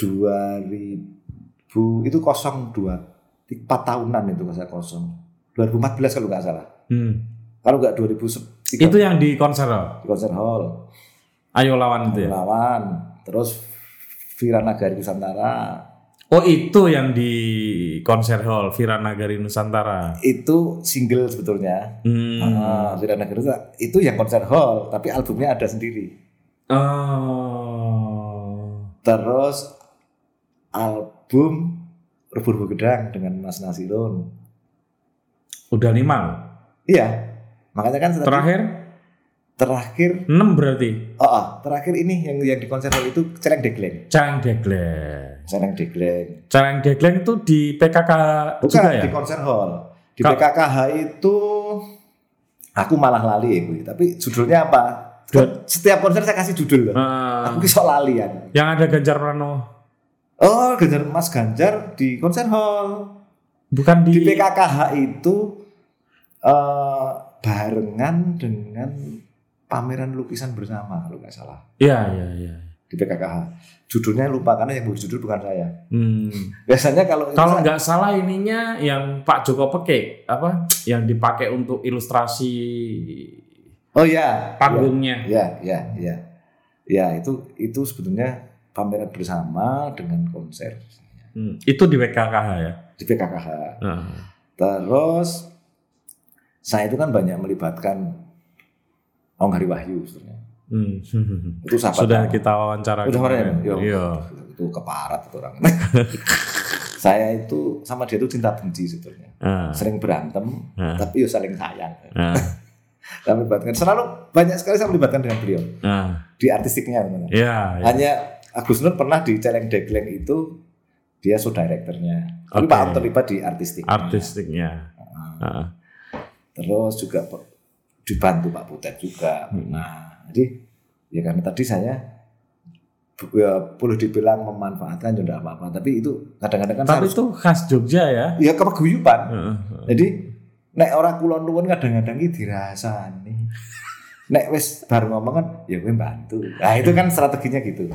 2000 itu kosong dua empat tahunan itu saya kosong 2014 kalau nggak salah Hmm. kalau nggak 2003 Itu yang di konser oh? di konser hall Ayo Lawan itu Ayu ya. Lawan terus Vira Nagari Nusantara Oh, itu yang di konser hall Vira Nagari Nusantara. itu single sebetulnya Hmm. Ah, Vira Nagari Nusantara. itu yang konser hall tapi albumnya ada sendiri Oh. terus album Rebur Gedang dengan Mas Nasirun Udah lima loh. iya makanya kan tadi- Terakhir terakhir 6 berarti. oh, oh, terakhir ini yang yang di konser hall itu Celeng Degleng Careng Degleng. Celeng Degleng Careng Degleng itu di PKK bukan juga ya? di konser hall di Ka- PKKH itu aku malah lali ya Bu. tapi judulnya apa Kan setiap konser saya kasih judul loh Eh, aku bisa lali ya yang ada Ganjar Pranowo. oh Ganjar Mas Ganjar di konser hall Bukan di, di PKKH itu eh, barengan dengan pameran lukisan bersama kalau nggak salah Iya, iya, iya. di PKKH judulnya lupa karena yang judul bukan saya Hmm. *laughs* biasanya kalau Kalau nggak salah ininya yang Pak Joko Peke apa yang dipakai untuk ilustrasi oh ya panggungnya. ya ya ya ya itu itu sebetulnya pameran bersama dengan konser Hmm, Itu di PKKH ya. di PKKH Nah. terus saya itu kan banyak melibatkan Ong Hari Wahyu sebetulnya Hmm. *laughs* itu sahabat Sudah kita wawancara. Udah kemarin. kemarin, yo. Iya. itu keparat itu orang *laughs* saya itu sama dia itu cinta benci sebetulnya Ah, sering berantem Ah. tapi ya saling sayang ah, *laughs* saya melibatkan selalu banyak sekali saya melibatkan dengan beliau ah. di artistiknya teman-teman Iya, iya. hanya Agus Nur pernah di Celeng Degleng itu dia so direkturnya tapi. Pak terlibat di artistik artistiknya. Ah. terus juga dibantu Pak Putet juga Hmm. nah jadi ya karena tadi saya ya, boleh dibilang memanfaatkan juga apa-apa tapi itu kadang-kadang kan Tapi harus itu khas Jogja ya. ya kepeguyuban Heeh. jadi nek orang kulon nuwun kadang-kadang iki dirasani nek wis bar ngomong kan ya gue bantu nah itu kan strateginya gitu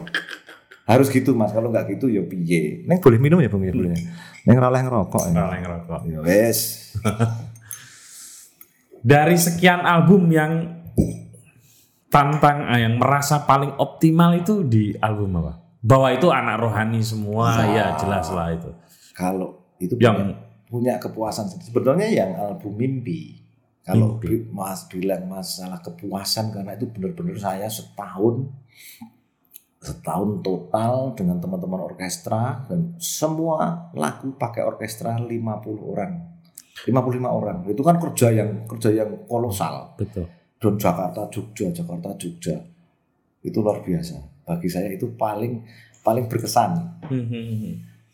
Harus gitu mas. Kalau nggak gitu ya piye. Neng boleh minum ya bung ya boleh. Neng oleh ngerokok. Ya. Oleh ngerokok. Ya wes. *laughs* Dari sekian album yang tantang eh, yang merasa paling optimal itu di album apa? Bahwa itu anak rohani semua, ya jelas lah itu. Kalau itu Yang- punya, punya kepuasan sebetulnya yang album mimpi. Kalau Mimpi. Mas bilang masalah kepuasan karena itu benar-benar saya setahun setahun total dengan teman-teman orkestra dan semua lagu pakai orkestra 50 orang. 55 orang. Itu kan kerja yang kerja yang kolosal. Betul. Dan Jakarta Jogja, Jakarta Jogja. Itu luar biasa. Bagi saya itu paling paling berkesan.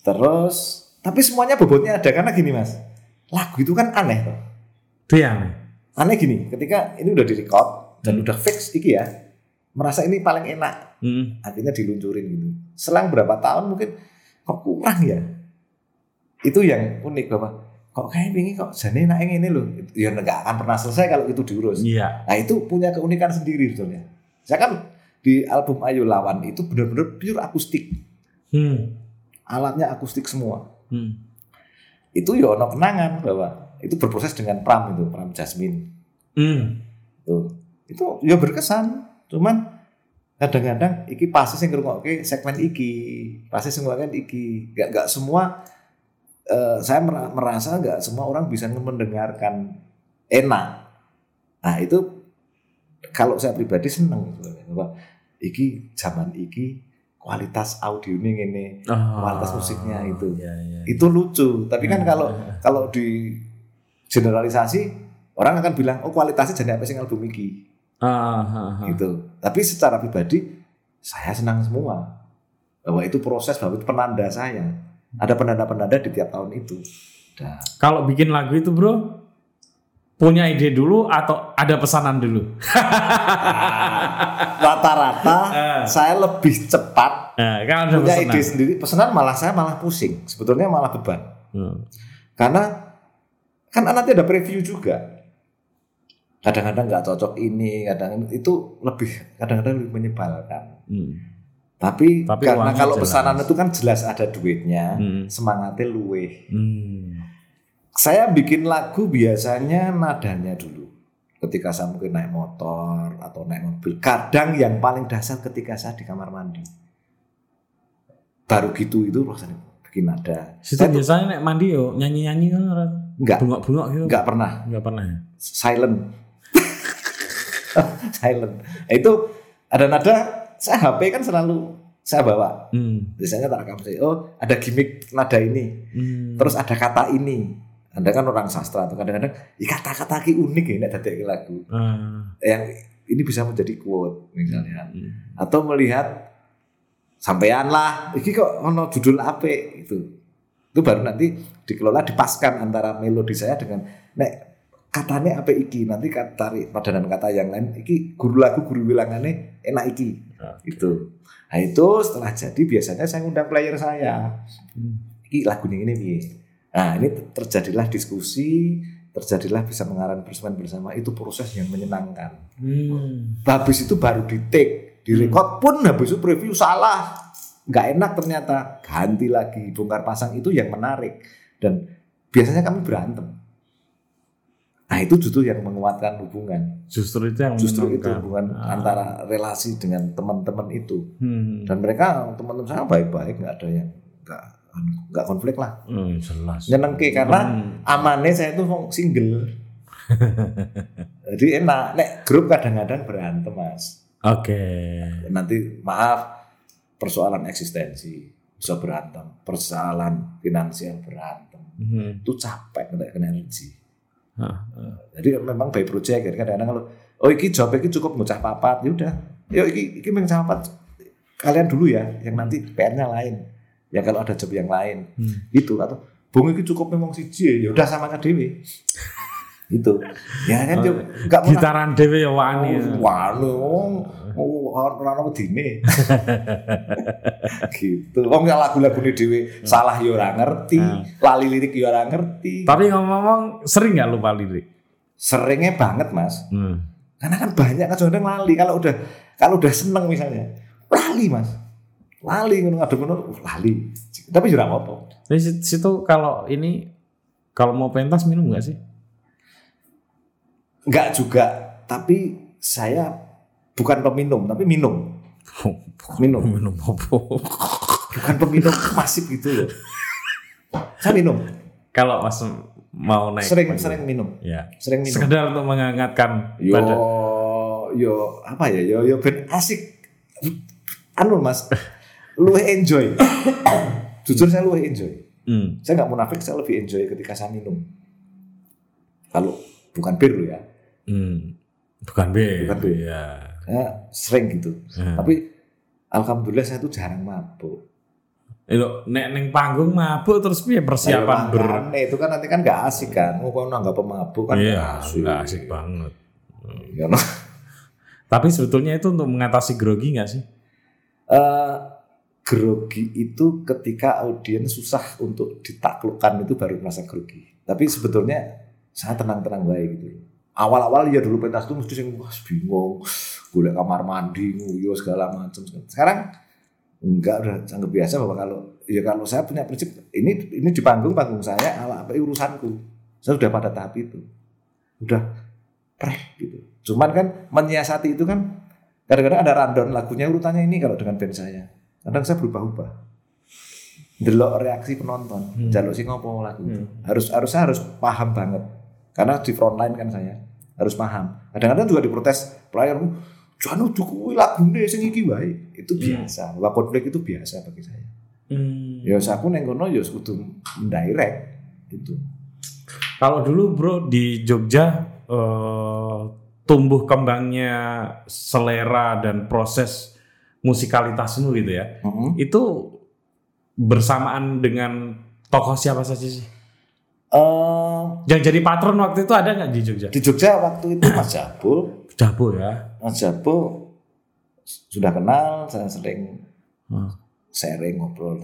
Terus, tapi semuanya bobotnya ada karena gini mas, lagu itu kan aneh toh. Itu yang Aneh gini, ketika ini udah direcord dan udah fix iki ya, merasa ini paling enak, Hmm. akhirnya diluncurin gitu. Selang berapa tahun mungkin kok kurang ya. Itu yang unik bapak. Kok kayak ini kok jane enak yang ini loh. Ya nggak akan pernah selesai kalau itu diurus. Iya. Nah itu punya keunikan sendiri sebetulnya. Saya kan di album Ayo Lawan itu benar-benar pure akustik. Hmm. Alatnya akustik semua. Hmm. itu ya ono kenangan bahwa itu berproses dengan pram itu pram jasmine Hmm. tuh itu ya berkesan cuman kadang-kadang iki pasti sing ngrungokke segmen iki pasti sing ngrungokke iki gak gak semua eh, saya mer- merasa nggak semua orang bisa mendengarkan enak nah itu kalau saya pribadi seneng bahwa iki zaman iki kualitas audio ini ini Kualitas musiknya itu. Iya, iya. itu lucu tapi kan Hmm. kalau kalau di generalisasi orang akan bilang oh kualitasnya jadi apa sih album iki Ah, ah, ah. gitu tapi secara pribadi saya senang semua bahwa itu proses bahwa itu penanda saya ada penanda-penanda di tiap tahun itu Dah. Kalau bikin lagu itu bro, punya ide dulu atau ada pesanan dulu? rata-rata *laughs* Eh. saya lebih cepat Nah, kan punya pesanan. ide sendiri pesanan malah saya malah pusing sebetulnya malah beban Hmm. karena kan nanti ada preview juga kadang-kadang nggak cocok ini kadang itu lebih kadang-kadang lebih menyebalkan Hmm. Tapi, Tapi karena kalau jelas. pesanan itu kan jelas ada duitnya Hmm. semangatnya luweh Hmm. saya bikin lagu biasanya nadanya dulu ketika saya mungkin naik motor atau naik mobil kadang yang paling dasar ketika saya di kamar mandi baru gitu itu rasanya bikin nada Saya biasanya nek mandi yo nyanyi-nyanyi kan orang nggak bengok-bengok gitu. nggak pernah Nggak pernah ya. silent *laughs* silent itu ada nada saya HP kan selalu saya bawa Hmm. biasanya tak rekam saya oh ada gimmick nada ini Hmm. terus ada kata ini anda kan orang sastra tuh kadang-kadang "Ih, kata-kata ki unik ya nek dadek lagu Ah. yang ini bisa menjadi quote misalnya Hmm. atau melihat sampean lah iki kok ono judul apa itu itu baru nanti dikelola dipaskan antara melodi saya dengan nek katanya apa iki? Nanti kata tarik padanan kata yang lain iki guru lagu guru bilangannya enak iki. Oke. itu nah itu setelah jadi biasanya saya ngundang player saya. Hmm. iki lagu ini ini nah ini ter- terjadilah diskusi terjadilah bisa mengarang bersemen bersama. Itu proses yang menyenangkan. Hmm. habis itu baru di take di record pun habis itu preview salah. Nggak enak ternyata. Ganti lagi bongkar pasang. Itu yang menarik. Dan biasanya kami berantem nah itu justru yang menguatkan hubungan Justru itu yang justru itu hubungan Ah. antara relasi dengan teman-teman itu Hmm. dan mereka teman-teman saya baik-baik nggak ada yang nggak nggak konflik lah Hmm, jelas. nyenengke karena Hmm. amannya saya itu single *laughs* jadi enak nek grup kadang-kadang berantem mas Oke. nanti maaf persoalan eksistensi bisa berantem persoalan finansial berantem Hmm. itu capek kena energi jadi memang by project kan. Kadang-kadang kalau oh iki job iki cukup ngucap papat ya udah. Yuk iki iki meng papat. Kalian dulu ya yang nanti PR-nya lain. Ya kalau ada job yang lain. Hmm. itu atau bung iki cukup memang siji ya. Udah sama KDW itu ya kan yo nggak pernah Gitaran dewe ya wani. ya. Wah, lu ora ono wedine. gitu. Wong ya lagu-lagune dhewe salah ya ora ngerti, lali lirik ya ora ngerti. Tapi ngomong-ngomong sering nggak lupa lirik? Seringnya banget, Mas. Hmm. Karena kan banyak kan kadang lali kalau udah kalau udah seneng misalnya. Lali, Mas. lali ngono ngadep ngono uh, lali tapi jurang apa Di situ kalau ini kalau mau pentas minum nggak sih? enggak juga tapi saya bukan peminum tapi minum. *laughs* Minum. Minum bukan peminum masif gitu loh. Saya minum. Kalau mas mau naik sering panggung. sering minum. Ya. Sering minum. Sekedar untuk menghangatkan yo pada yo apa ya? Yo yo ben asik. Anu mas lu enjoy. *coughs* Jujur saya lu enjoy. Hmm. saya nggak munafik saya lebih enjoy ketika saya minum. Kalau bukan bir lo ya. Hmm. bukan B Bukan bir. ya saya sering gitu Hmm. tapi alhamdulillah saya tuh jarang mabuk Ilo, nek neng panggung mabuk terus piye persiapan Ayo, ber itu kan nanti kan nggak asik kan mau kau nggak pemabuk kan Iya, nggak asik, asik banget. Ya. *laughs* Tapi sebetulnya itu untuk mengatasi grogi nggak sih? Eh, grogi itu ketika audiens susah untuk ditaklukkan itu baru merasa grogi. Tapi sebetulnya saya tenang-tenang baik gitu. Awal-awal ya dulu pentas itu mesti sing bingung, golek kamar mandi, nguyo segala macam. Sekarang enggak udah sangat biasa bahwa kalau ya kalau saya punya prinsip ini ini di panggung panggung saya ala apa urusanku. Saya sudah pada tahap itu. Udah preh gitu. Cuman kan menyiasati itu kan kadang-kadang ada rundown lagunya urutannya ini kalau dengan band saya kadang saya berubah-ubah delok reaksi penonton Hmm. jaluk sing ngopo lagu itu. Hmm. harus harusnya harus paham banget karena di frontline kan saya harus paham kadang-kadang juga diprotes player jangan udah kuwi lagune sing iki wae itu Hmm. biasa bahwa konflik itu biasa bagi saya Hmm. ya aku neng kono ya kudu mendirect gitu Kalau dulu bro di Jogja eh, tumbuh kembangnya selera dan proses musikalitasmu gitu ya. Heeh. Itu bersamaan dengan tokoh siapa saja sih? Eh, Yang jadi patron waktu itu ada nggak di Jogja? di Jogja waktu itu Mas Jabul Jabo ya. Mas Jabul sudah kenal saya sering Hmm. sharing ngobrol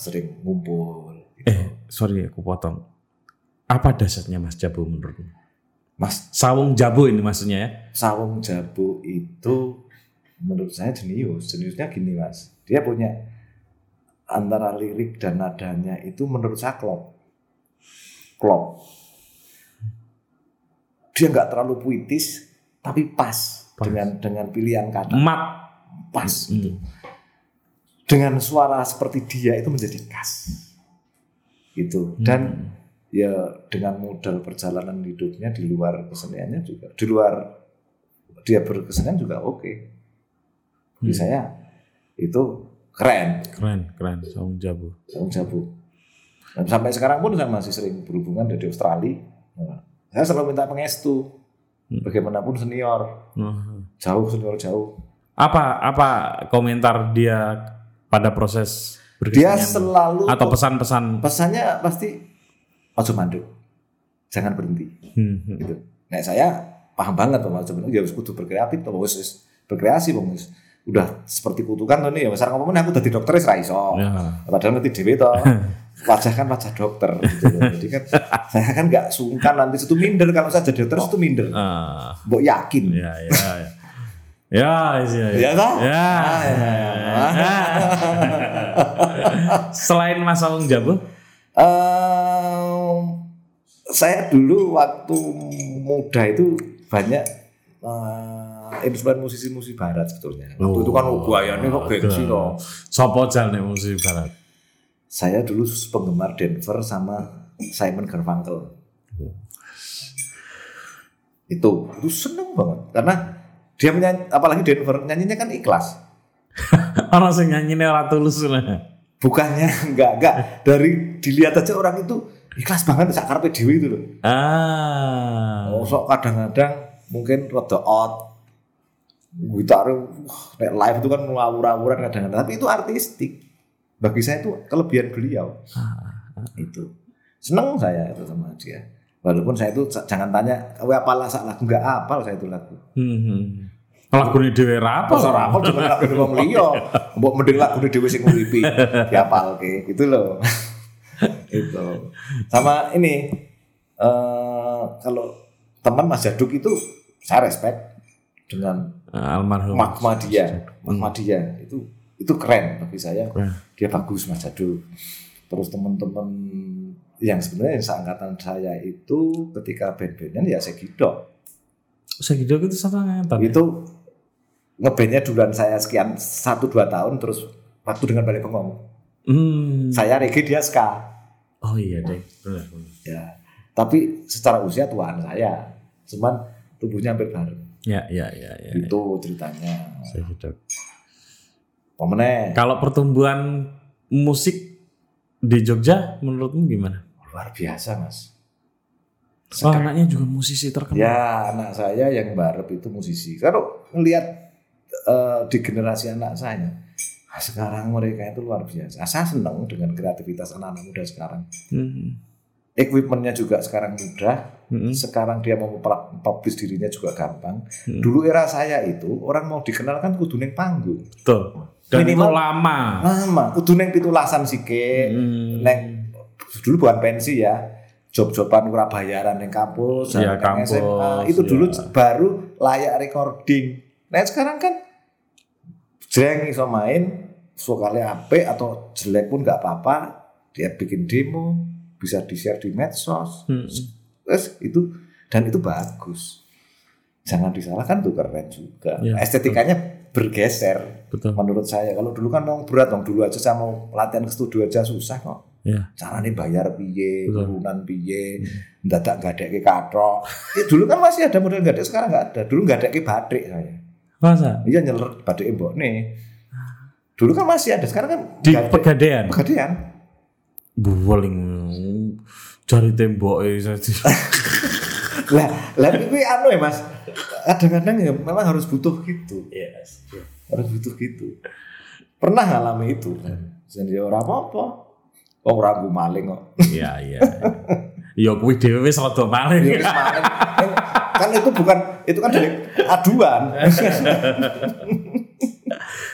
sering ngumpul gitu. Eh sorry aku potong. Apa dasarnya Mas Jabo menurutmu? Mas Sawung Jabo ini maksudnya ya? Sawung Jabu itu menurut saya jenius jeniusnya gini mas dia punya antara lirik dan nadanya itu menurut saya klop klop dia nggak terlalu puitis tapi pas, Pas. dengan dengan pilihan kata Mat. pas gitu. Hmm. dengan suara seperti dia itu menjadi khas gitu dan Hmm. ya dengan modal perjalanan hidupnya di luar keseniannya juga di luar dia berkesenian juga oke bagi Hmm. saya itu keren Keren, keren. Sawung Jabo. Sawung Jabu dan sampai sekarang pun saya masih sering berhubungan dari Australia Nah, saya selalu minta pengestu Hmm. Bagaimanapun senior Wah. jauh senior jauh Apa apa komentar dia pada proses dia selalu atau pesan-pesan pesannya pasti ojo mandek jangan berhenti Hmm, hmm. gitu. Nah saya paham banget bahwa sebenarnya ya harus kudu berkreatif wis wis berkreasi bang udah seperti kutukan tuh nih ya sekarang ngomongin aku tadi dokter wis ra iso. Ya. Padahal ngerti dhewe toh. *laughs* Wajah kan wajah dokter gitu loh. Jadi kan *laughs* saya kan nggak sungkan nanti itu minder kalau saya jadi dokter itu minder. Ah, Mbok yakin. ya, ya, ya. Ya, ya, Ya, toh? Ya. Ah, ya, ya. Ya. Selain Mas Sawung Jabo, Ehm, saya dulu waktu muda itu banyak eh, instrumen musisi-musisi barat sebetulnya. Waktu itu kan Oh, gayanya kok gengsi toh. Sopo jal nih musik barat. Saya dulu penggemar Denver sama Simon Garfunkel. Itu, itu seneng banget karena dia menyanyi, apalagi Denver nyanyinya kan ikhlas. *laughs* Orang sing nyanyi ora tulus lah. Bukannya *laughs* enggak enggak dari dilihat aja orang itu ikhlas banget sak karepe dhewe itu loh. Ah. Oh, kadang-kadang mungkin rada out. Gitar wah, live itu kan ngawur-ngawuran kadang-kadang tapi itu artistik. Bagi saya itu kelebihan beliau. Itu. Seneng saya itu sama dia. Walaupun saya itu jangan tanya, "Kowe apal sak lagu?" Enggak apal saya itu lagu. Hmm. Lagune dhewe ra apa? Apa ora apal cuma *laughs* lagu wong liya. Mbok mending lagune dhewe sing nguripi diapalke gitu loh. *laughs* itu. Sama ini eh kalau teman Mas Jaduk itu saya respect dengan Ah, Almarhum. magma dia, magma dia itu itu keren bagi saya Keren. Dia bagus Mas Jadul terus teman-teman yang sebenarnya yang seangkatan saya itu ketika band-bandan ya Segido Segido itu satu angkatan. ya? itu ngebandnya duluan saya sekian satu dua tahun terus waktu dengan balik bengong Hmm. saya reggae dia ska Oh iya deh. Benar, benar. ya tapi secara usia tuaan saya cuman tubuhnya hampir bareng Ya, ya, ya, ya. itu ceritanya Segido. Pemenang Kalau pertumbuhan musik di Jogja menurutmu gimana? luar biasa mas Oh, anaknya juga musisi terkenal. Ya anak saya yang barep itu musisi. Kalau ngelihat eh, di generasi anak saya, sekarang mereka itu luar biasa. Saya senang dengan kreativitas anak-anak muda sekarang. Hmm. Equipmentnya juga sekarang mudah. Hmm. Sekarang dia mau publish dirinya juga gampang. Hmm. Dulu era saya itu orang mau dikenal kan kudu neng panggung. Betul. Dan Minimal- itu lama. Lama, kudu neng pitulasan sike. Hmm. Neng dulu bukan pensi ya. Job-joban ora bayaran yang kampus, neng kampus, SMA. Itu dulu iya. baru layak recording. Nah sekarang kan jeng iso main, vokalnya apik atau jelek pun nggak apa-apa. Dia bikin demo, bisa di share di medsos. Hmm. Terus itu dan itu bagus. Jangan disalahkan tuh keren juga. Iya, Estetikanya bergeser Betul. menurut saya. Kalau dulu kan mau berat, dong dulu aja saya mau latihan ke studio aja susah kok Ya. caranya bayar piye, Betul. urunan piye, dadak nggak ada katok. Ya, dulu kan masih ada model nggak ada, sekarang nggak ada. Dulu nggak ada batik saya. Masa? Iya nyeler batik mbok nih. Dulu kan masih ada, sekarang kan Di. Pegadaian. Pegadaian. Cari tembok saja. *laughs* Lah, lah itu anu ya mas. Kadang-kadang ya memang harus butuh gitu, Yes. harus butuh gitu. Pernah ngalami itu kan. Jadi orang apa-apa. Oh ragu maling kok. Iya, iya. Ya kuwi dhewe wis rada maling. Ya, maling. kan itu bukan itu kan dari aduan.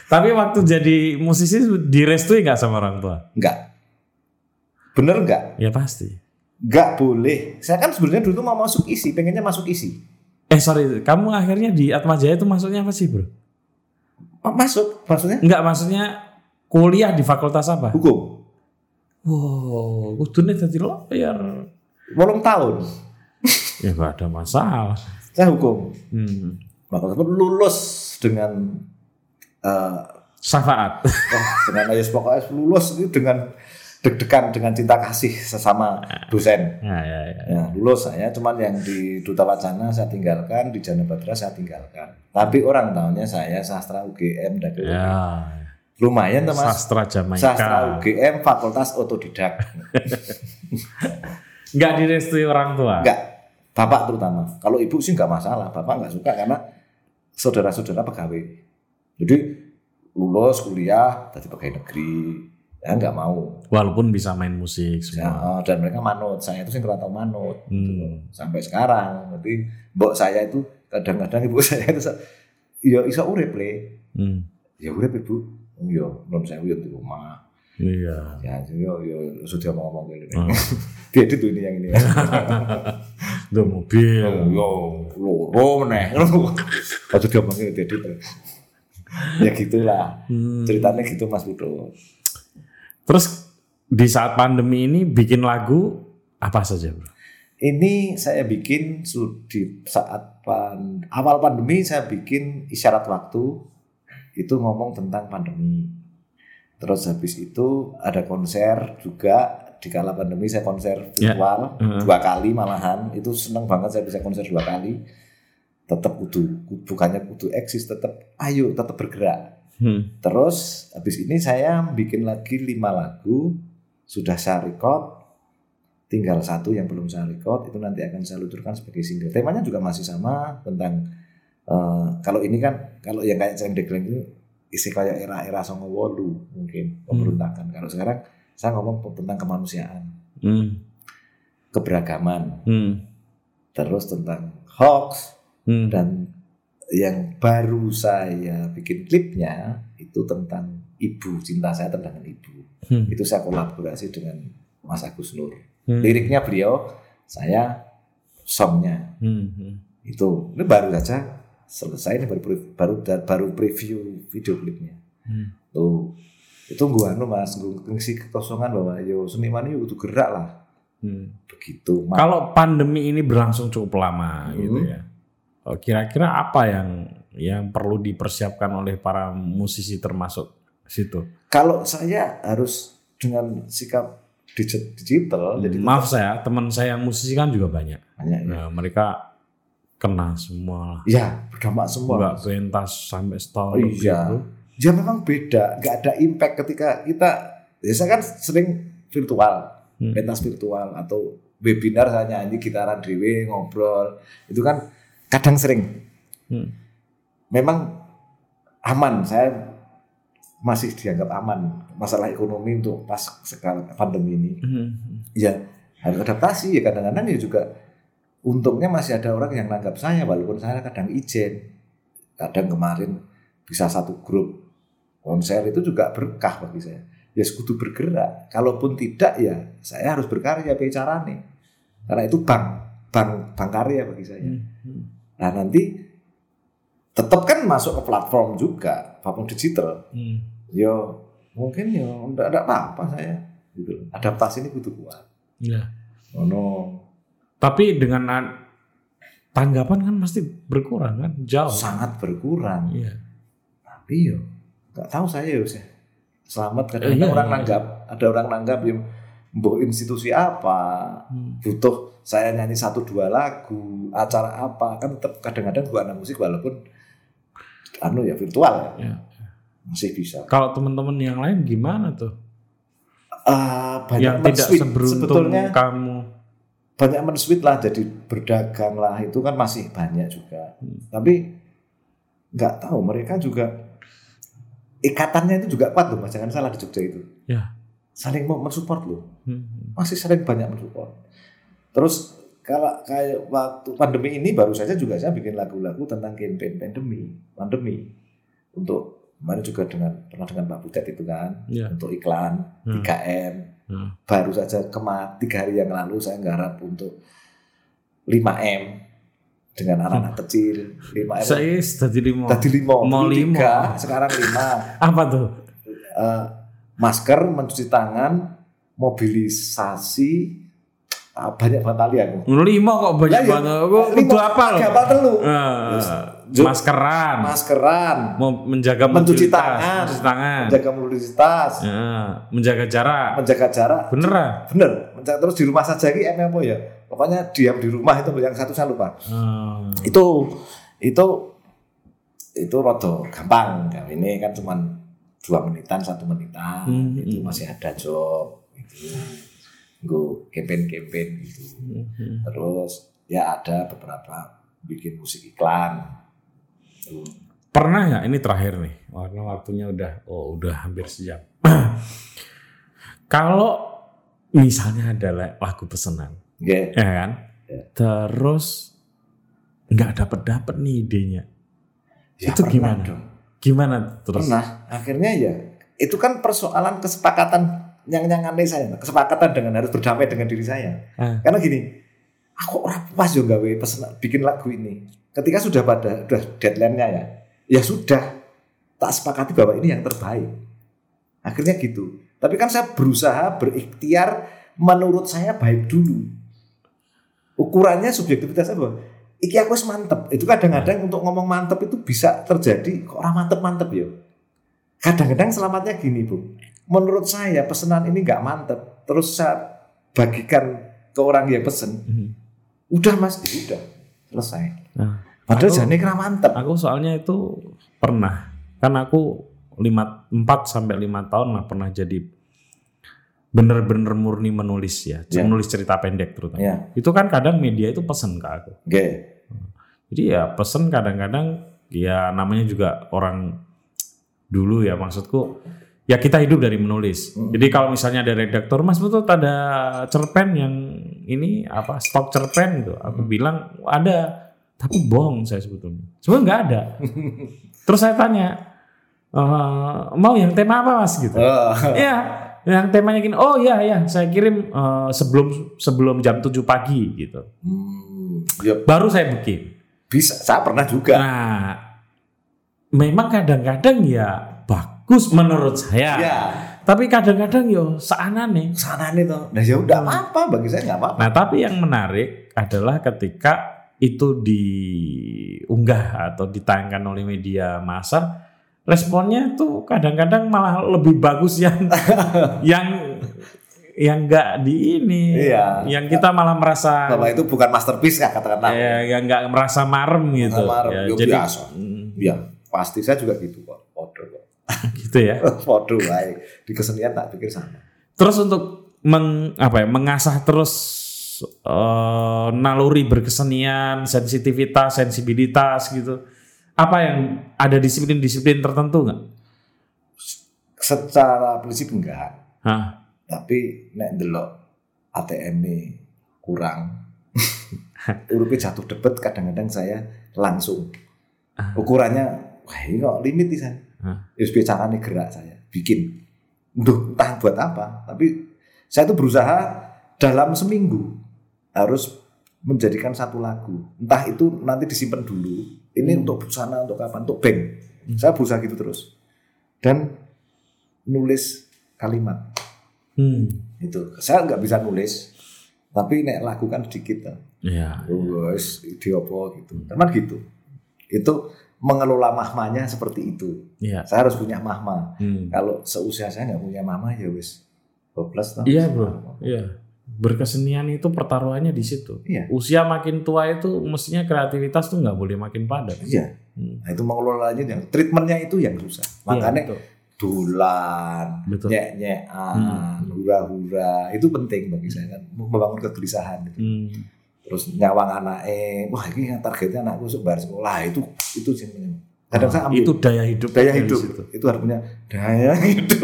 Tapi waktu jadi musisi direstui nggak sama orang tua? Enggak. Bener enggak? Ya pasti. Enggak boleh. Saya kan sebenarnya dulu tuh mau masuk isi, pengennya masuk isi. Eh sorry, kamu akhirnya di Atma Jaya itu masuknya apa sih bro? Oh, masuk maksudnya Enggak, maksudnya kuliah di fakultas apa? hukum. Wow, kudune dadi lawyer. Bolong tahun. *laughs* Ya nggak ada masalah. Saya hukum. Hmm. Saya lulus dengan eh Syafaat. wah, dengan ayas pokoknya lulus itu dengan deg-degan dengan cinta kasih sesama dosen. Ya, ya, ya. Ya, lulus saya cuman yang di Duta Wacana saya tinggalkan, di Jana Badra saya tinggalkan. Tapi orang tahunya saya sastra UGM dan Ya. lumayan tuh Mas. Sastra Jamaika. Sastra UGM Fakultas Otodidak. *laughs* Enggak direstui orang tua. Enggak, bapak terutama. Kalau ibu sih enggak masalah, bapak enggak suka karena saudara-saudara pegawai. Jadi lulus kuliah tadi pegawai negeri, ya enggak mau. Walaupun bisa main musik Ya, semua. eh, dan mereka manut, saya itu sih nggak tahu manut. Hmm. Sampai sekarang, jadi mbok saya itu kadang-kadang ibu *laughs* saya itu ya iso urip le. Hmm. Ya urip ibu. Oh, Ya, non saya di rumah. Iya. Ya, yo yo sudah mau ngomong gini. Hmm. *laughs* Dia itu ini yang ini. *laughs* Udah mobil. Yo, loro meneh. Waktu dia ngomongin dia itu. Ya gitulah. Hmm. Ceritanya gitu Mas Budo. Terus di saat pandemi ini bikin lagu apa saja, Bro? Ini saya bikin di saat pan, awal pandemi saya bikin isyarat waktu itu ngomong tentang pandemi. Terus habis itu ada konser juga di kala pandemi saya konser Ya. virtual Heeh. dua kali malahan itu seneng banget saya bisa konser dua kali. Tetap kudu bukannya kudu eksis tetap ayo tetap bergerak. Hmm. Terus habis ini saya bikin lagi lima lagu sudah saya record tinggal satu yang belum saya record itu nanti akan saya luncurkan sebagai single temanya juga masih sama tentang eh, kalau ini kan kalau yang kayak Ceng Dekleng itu isi kayak era-era songo wolu mungkin pemberontakan kalau sekarang saya ngomong tentang kemanusiaan Hmm. keberagaman Hmm. terus tentang hoax Hmm. dan yang baru saya bikin klipnya itu tentang ibu cinta saya tentang ibu Hmm. itu saya kolaborasi dengan Mas Agus Nur Hmm. liriknya beliau saya songnya Hmm. Hmm. itu ini baru saja selesai ini baru baru baru preview video klipnya Hmm. Tuh. Itu gua anu Mas, ngisi kekosongan bahwa yo seniman itu butuh gerak lah. Hmm. Begitu. Kalau pandemi ini berlangsung cukup lama Hmm. gitu ya. Oh, Kira-kira apa yang yang perlu dipersiapkan oleh para musisi termasuk situ? Kalau saya harus dengan sikap digi- digital jadi Maaf saya, teman saya yang musisi kan juga banyak. banyak ya. Nah, mereka kena semua. Ya, berdampak semua. Mas. pentas sampai setahun Oh, iya. itu. Ya memang beda, nggak ada impact ketika kita ya saya kan sering virtual, Hmm. pentas virtual atau webinar saya nyanyi gitaran dewe ngobrol itu kan kadang sering. Hmm. memang aman. Saya masih dianggap aman. Masalah ekonomi untuk pas sekarang pandemi ini. Hmm. ya harus adaptasi. Ya kadang-kadang ya juga untungnya masih ada orang yang nanggap saya walaupun saya kadang ijen kadang kemarin bisa satu grup konser itu juga berkah bagi saya. Ya sekutu bergerak. Kalaupun tidak ya saya harus berkarya bicara nih karena itu bank bank bank karya bagi saya. Hmm. Nah nanti tetap kan masuk ke platform juga platform digital Hmm. yo mungkin yo enggak ada apa-apa saya gitu adaptasi ini butuh kuat Ya. oh no Tapi dengan an- tanggapan kan pasti berkurang kan, jauh. sangat berkurang Iya. tapi yo nggak tahu saya yo selamat kadang Iya, orang iya. nanggap ada orang nanggap yang mbok institusi apa Hmm. butuh saya nyanyi satu dua lagu acara apa kan tetap kadang-kadang gua anak musik walaupun anu ya virtual ya Iya. masih bisa Kalau teman-teman yang lain gimana tuh? Ah, banyak yang tidak men-sweet. seberuntung sebetulnya kamu. banyak men-sweet lah jadi berdagang lah itu kan masih banyak juga Hmm. tapi nggak tahu mereka juga ikatannya itu juga kuat loh mas jangan salah di Jogja itu Ya. Saling mau mensupport loh Hmm. masih sering banyak mensupport terus kalau kayak waktu pandemi ini baru saja juga saya bikin lagu-lagu tentang campaign pandemi pandemi untuk kemarin juga dengan pernah dengan Pak Butet itu kan Ya. untuk iklan Hmm. 3M Hmm. baru saja kemarin tiga hari yang lalu saya nggarap untuk 5M dengan anak-anak kecil 5M Saya tadi lima. tadi lima Mau lima. sekarang lima Apa tuh? Eh, masker mencuci tangan mobilisasi ah, banyak banget kali aku Lima kok banyak Lah, ya, banget. Lima, kudu apa loh? tiga apa telu Eh, maskeran. maskeran Mau menjaga mencuci tangan mencuci tangan. menjaga mobilitas Ya, menjaga jarak. menjaga jarak Bener ah? bener menjaga terus di rumah saja ini apa ya pokoknya diam di rumah itu yang satu saya lupa Hmm. itu itu itu rodo gampang ya ini kan cuma dua menitan satu menitan Hmm. itu masih ada job gitu gue campaign campaign gitu Hmm. terus ya ada beberapa bikin musik iklan Tuh. Pernah nggak ini terakhir nih? Warna waktunya udah oh udah hampir sejam. *clears throat* Kalau misalnya ada la- lagu pesanan, Oke. ya kan? Ya. Terus nggak dapet dapet nih idenya. Ya, Itu gimana? dong. Gimana terus? pernah. Akhirnya ya itu kan persoalan kesepakatan yang yang aneh saya kesepakatan dengan harus berdamai dengan diri saya. Ah. karena gini aku orang pas juga gawe pesen bikin lagu ini. Ketika sudah pada udah deadline-nya ya ya sudah tak sepakati bahwa ini yang terbaik. Akhirnya gitu. Tapi kan saya berusaha berikhtiar menurut saya baik dulu. Ukurannya subjektivitas saya bahwa iki aku wis mantep. Itu kadang-kadang untuk ngomong mantep itu bisa terjadi kok orang mantep-mantep ya? Kadang-kadang selamatnya gini bu. Menurut saya pesanan ini nggak mantep terus saya bagikan ke orang yang pesen Mhm. udah mas ya udah selesai. Nah, padahal jane kira mantep. aku soalnya itu pernah kan aku lima empat sampai lima tahun lah pernah jadi bener-bener murni menulis ya, Ya. menulis cerita pendek terutama. ya Itu kan kadang media itu pesen ke aku. oke Jadi ya pesen kadang-kadang ya namanya juga orang dulu ya maksudku ya kita hidup dari menulis. Hmm. Jadi kalau misalnya ada redaktor Mas betul ada cerpen yang ini apa stok cerpen gitu. Aku Hmm. bilang ada tapi bohong saya sebetulnya. Sebenarnya nggak ada. *laughs* Terus saya tanya "Eh, mau yang tema apa Mas gitu. Oh, Iya, yang temanya gini. Oh iya ya, saya kirim eh, sebelum sebelum jam 7 pagi gitu. hmm, ya Baru saya bikin. bisa saya pernah juga Nah, memang kadang-kadang ya bagus menurut saya. Ya, Tapi kadang-kadang yo seanane. sana nih toh. Nah ya udah apa bagi saya nggak apa-apa. Nah, tapi yang menarik adalah ketika itu diunggah atau ditayangkan oleh media massa, responnya tuh kadang-kadang malah lebih bagus yang *laughs* yang yang enggak di ini. Iya. Yang kita malah merasa Bahwa itu bukan masterpiece ya katakanlah. ya, yang enggak merasa marem gitu. Marem, Ya, yo jadi biasa. mm, Iya, pasti saya juga gitu kok. Podo kok. *laughs* gitu ya. *laughs* Podo baik. Di kesenian tak pikir sama. Terus untuk meng, apa ya, mengasah terus eh, naluri berkesenian, sensitivitas, sensibilitas gitu. Apa yang ada disiplin-disiplin tertentu nggak? Secara prinsip enggak, Hah? tapi nek delok ATM ini kurang. *laughs* Urupnya jatuh debet kadang-kadang saya langsung Ah. ukurannya wah ini kok limit sih Ah. ya caranya gerak saya bikin Duh, entah buat apa tapi saya tuh berusaha dalam seminggu harus menjadikan satu lagu entah itu nanti disimpan dulu ini Hmm. untuk busana untuk kapan untuk bank saya berusaha gitu terus dan nulis kalimat Hmm. itu saya nggak bisa nulis tapi nek lakukan sedikit Ya. Wes, ide apa gitu. Teman gitu. Itu mengelola mahmanya seperti itu. Iya. Saya harus punya mahma. Hmm. Kalau seusia saya nggak punya mahma ya wes 12 tahun. Iya bro. Iya. Berkesenian itu pertaruhannya di situ. Iya. Usia makin tua itu mestinya kreativitas tuh nggak boleh makin padat. Iya. Hmm. Nah, itu mengelolanya yang treatmentnya itu yang susah. Makanya Iya, betul. dulan, nyek-nyekan, Hmm. hura-hura itu penting bagi saya kan membangun kegelisahan gitu. Hmm. Terus nyawang anaknya, wah ini yang targetnya anakku sebar sekolah itu itu sih. Kadang saya ambil itu daya hidup daya hidup itu harus punya daya *laughs* hidup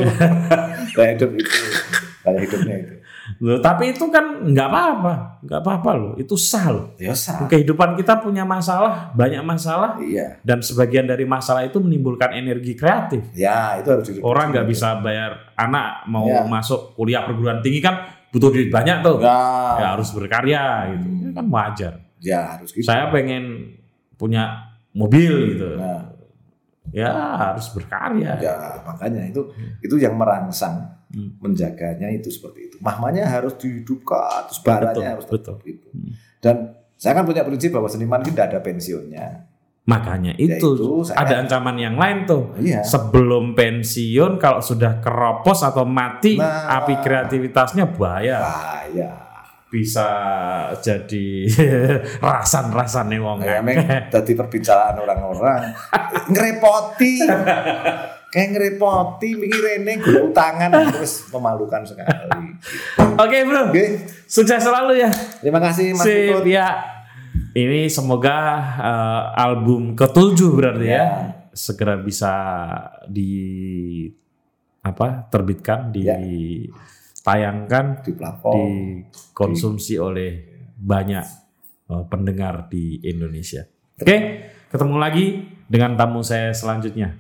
*laughs* daya hidup itu daya hidupnya itu Loh, tapi itu kan nggak apa-apa, nggak apa-apa loh. Itu sah loh. ya sah Kehidupan kita punya masalah, banyak masalah, iya dan sebagian dari masalah itu menimbulkan energi kreatif. ya itu harus. Orang nggak bisa bayar anak mau Ya. masuk kuliah perguruan tinggi kan butuh duit banyak tuh. ya, Ya harus berkarya gitu. Itu kan wajar. ya harus gitu Saya pengen punya mobil gitu. nah, Ya harus berkarya. ya makanya itu itu yang merangsang Hmm. menjaganya itu seperti itu mahmanya harus dihidupkan terus baranya Betul, harus betul. tetap itu Hmm. dan saya kan punya prinsip bahwa seniman itu tidak ada pensiunnya Makanya Ya, itu, itu saya- ada ancaman yang lain tuh. iya Sebelum pensiun kalau sudah keropos atau mati Nah. api kreativitasnya bahaya. bahaya Bisa jadi *laughs* rasan-rasan nih wong. Meng tadi perbincangan orang-orang *laughs* ngerepoti. Kayak ngerepoti mikir rene gula utangan terus memalukan sekali. Oke, Bro. Oke, Sukses selalu ya. terima kasih Mas Sip, Putut. ya. Ini semoga eh, album ketujuh berarti ya. Ya. segera bisa di apa terbitkan, Ya. ditayangkan, di platform. dikonsumsi oleh banyak eh, pendengar di Indonesia. Oke, ketemu lagi dengan tamu saya selanjutnya.